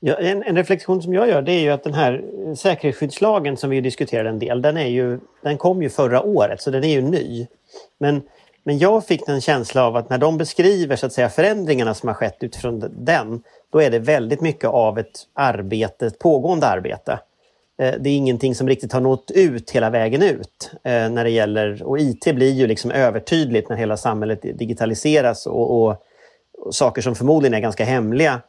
Ja, en, en, reflektion som jag gör det är ju att den här eh, säkerhetsskyddslagen som vi diskuterade en del, den, är ju, den kom ju förra året så den är ju ny. Men, men jag fick en känsla av att när de beskriver så att säga, förändringarna som har skett utifrån den, då är det väldigt mycket av ett arbete, ett pågående arbete. Eh, det är ingenting som riktigt har nått ut hela vägen ut. Eh, när det gäller, och IT blir ju liksom övertydligt när hela samhället digitaliseras och, och saker som förmodligen är ganska hemliga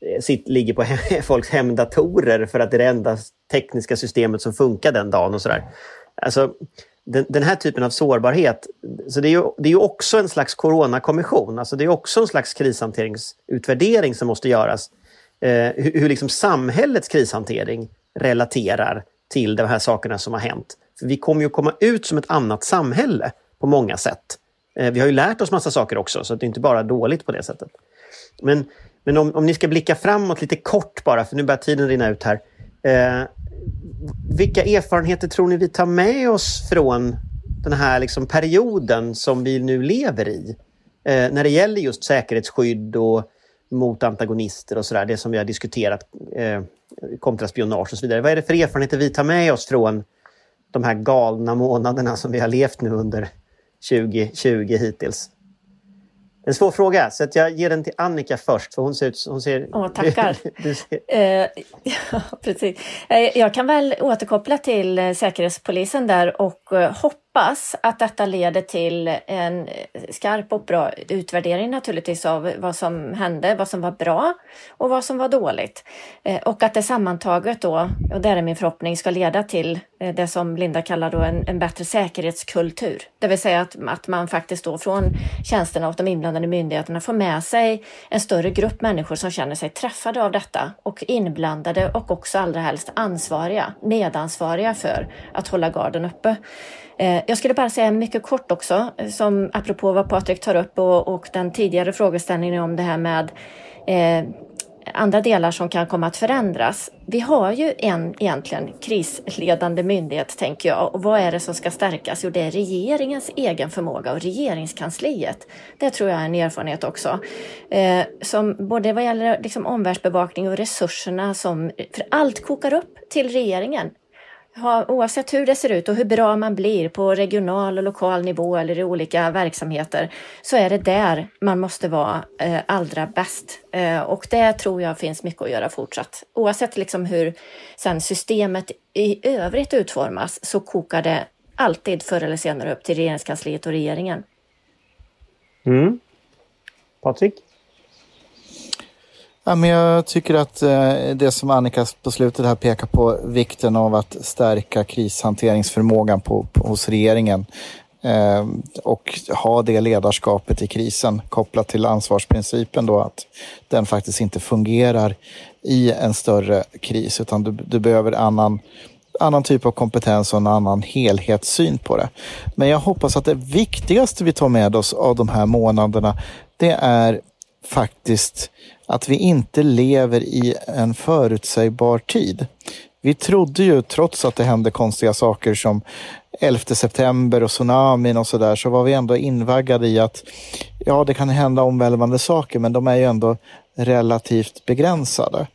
eh, sitt, ligger på he folks hemdatorer för att det är det enda tekniska systemet som funkar den dagen och sådär. Alltså, den, den, här typen av sårbarhet, så det är ju, det är ju också en slags coronakommission, alltså det är också en slags krishanteringsutvärdering som måste göras. Eh, hur, hur liksom samhällets krishantering relaterar till de här sakerna som har hänt. För vi kommer ju komma ut som ett annat samhälle på många sätt. Eh, vi har ju lärt oss massa saker också, så det är inte bara dåligt på det sättet. Men, men om, om ni ska blicka framåt lite kort bara, för nu börjar tiden rinna ut här. Eh, vilka erfarenheter tror ni vi tar med oss från den här liksom perioden som vi nu lever i? Eh, när det gäller just säkerhetsskydd och mot antagonister och sådär, det som vi har diskuterat, eh, kontraspionage och så vidare. Vad är det för erfarenheter vi tar med oss från de här galna månaderna som vi har levt nu under 2020 hittills? En svår fråga, så jag ger den till Annika först. För hon ser ut hon ser, Åh, tackar. du ser. Eh, ja, precis. Eh, jag kan väl återkoppla till eh, Säkerhetspolisen där och eh, hoppas hoppas att detta leder till en skarp och bra utvärdering naturligtvis av vad som hände, vad som var bra och vad som var dåligt. Eh, och att det sammantaget då, och det är min förhoppning, ska leda till eh, det som Linda kallar då en, en bättre säkerhetskultur. Det vill säga att, att man faktiskt då från tjänsterna och de inblandade myndigheterna får med sig en större grupp människor som känner sig träffade av detta och inblandade och också allra helst ansvariga, medansvariga för att hålla garden uppe. Eh, jag skulle bara säga mycket kort också, eh, som apropå vad Patrik tar upp och, och den tidigare frågeställningen om det här med eh, andra delar som kan komma att förändras. Vi har ju en egentligen krisledande myndighet, tänker jag. Och vad är det som ska stärkas? Jo, det är regeringens egen förmåga och regeringskansliet. Det tror jag är en erfarenhet också. Eh, som både vad gäller liksom omvärldsbevakning och resurserna som... För allt kokar upp till regeringen ha, oavsett hur det ser ut och hur bra man blir på regional och lokal nivå eller i olika verksamheter, så är det där man måste vara eh, allra bäst. Eh, och det tror jag finns mycket att göra fortsatt. Oavsett liksom hur sen systemet i övrigt utformas så kokar det alltid förr eller senare upp till regeringskansliet och regeringen. Mm. Patrik? Ja, men jag tycker att eh, det som Annika på slutet här pekar på, vikten av att stärka krishanteringsförmågan på, på hos regeringen eh, och ha det ledarskapet i krisen kopplat till ansvarsprincipen då att den faktiskt inte fungerar i en större kris utan du, du behöver annan annan typ av kompetens och en annan helhetssyn på det. Men jag hoppas att det viktigaste vi tar med oss av de här månaderna, det är faktiskt att vi inte lever i en förutsägbar tid. Vi trodde ju, trots att det hände konstiga saker som 11 september och tsunamin och sådär, så var vi ändå invaggade i att ja, det kan hända omvälvande saker, men de är ju ändå relativt begränsade.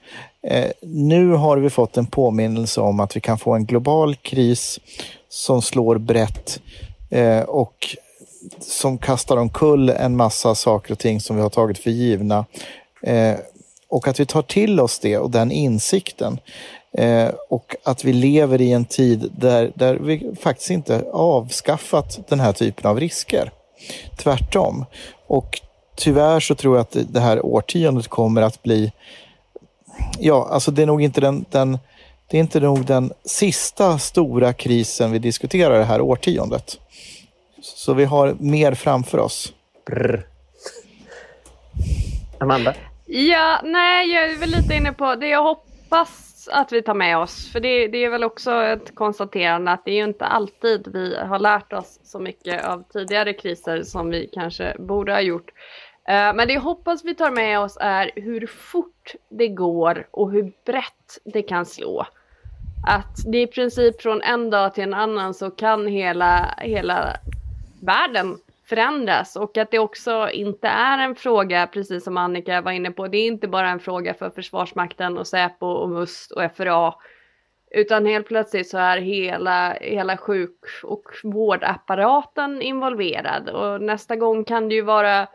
Eh, nu har vi fått en påminnelse om att vi kan få en global kris som slår brett eh, och som kastar omkull en massa saker och ting som vi har tagit för givna. Eh, och att vi tar till oss det och den insikten. Eh, och att vi lever i en tid där, där vi faktiskt inte avskaffat den här typen av risker. Tvärtom. Och tyvärr så tror jag att det här årtiondet kommer att bli... Ja, alltså det är nog inte den, den det är inte nog den sista stora krisen vi diskuterar det här årtiondet. Så vi har mer framför oss. Brr. Amanda? Ja, nej, jag är väl lite inne på det jag hoppas att vi tar med oss. För det, det, är väl också ett konstaterande att det är ju inte alltid vi har lärt oss så mycket av tidigare kriser som vi kanske borde ha gjort. Eh, men det jag hoppas vi tar med oss är hur fort det går och hur brett det kan slå. Att det är i princip från en dag till en annan så kan hela, hela världen förändras. Och att det också inte är en fråga, precis som Annika var inne på, det är inte bara en fråga för Försvarsmakten och Säpo och MUST och FRA utan helt plötsligt så är hela, hela sjuk och vårdapparaten involverad. Och nästa gång kan det ju vara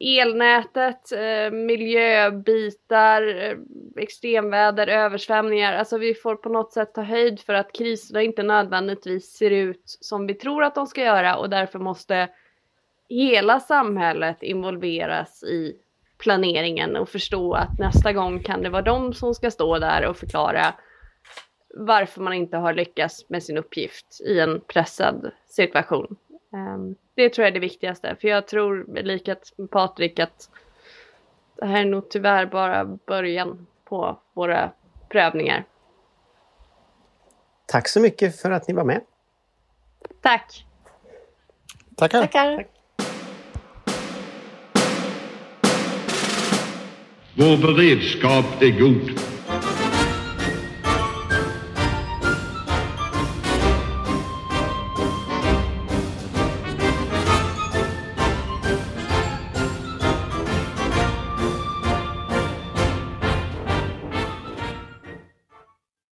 elnätet, eh, miljöbitar, eh, extremväder, översvämningar. Alltså vi får på något sätt ta höjd för att kriserna inte nödvändigtvis ser ut som vi tror att de ska göra och därför måste hela samhället involveras i planeringen och förstå att nästa gång kan det vara de som ska stå där och förklara varför man inte har lyckats med sin uppgift i en pressad situation. Um, det tror jag är det viktigaste, för jag tror med Patrik att det här är nog tyvärr bara början på våra prövningar. Tack så mycket för att ni var med. Tack! Tackar! Tackar! Vår beredskap är god.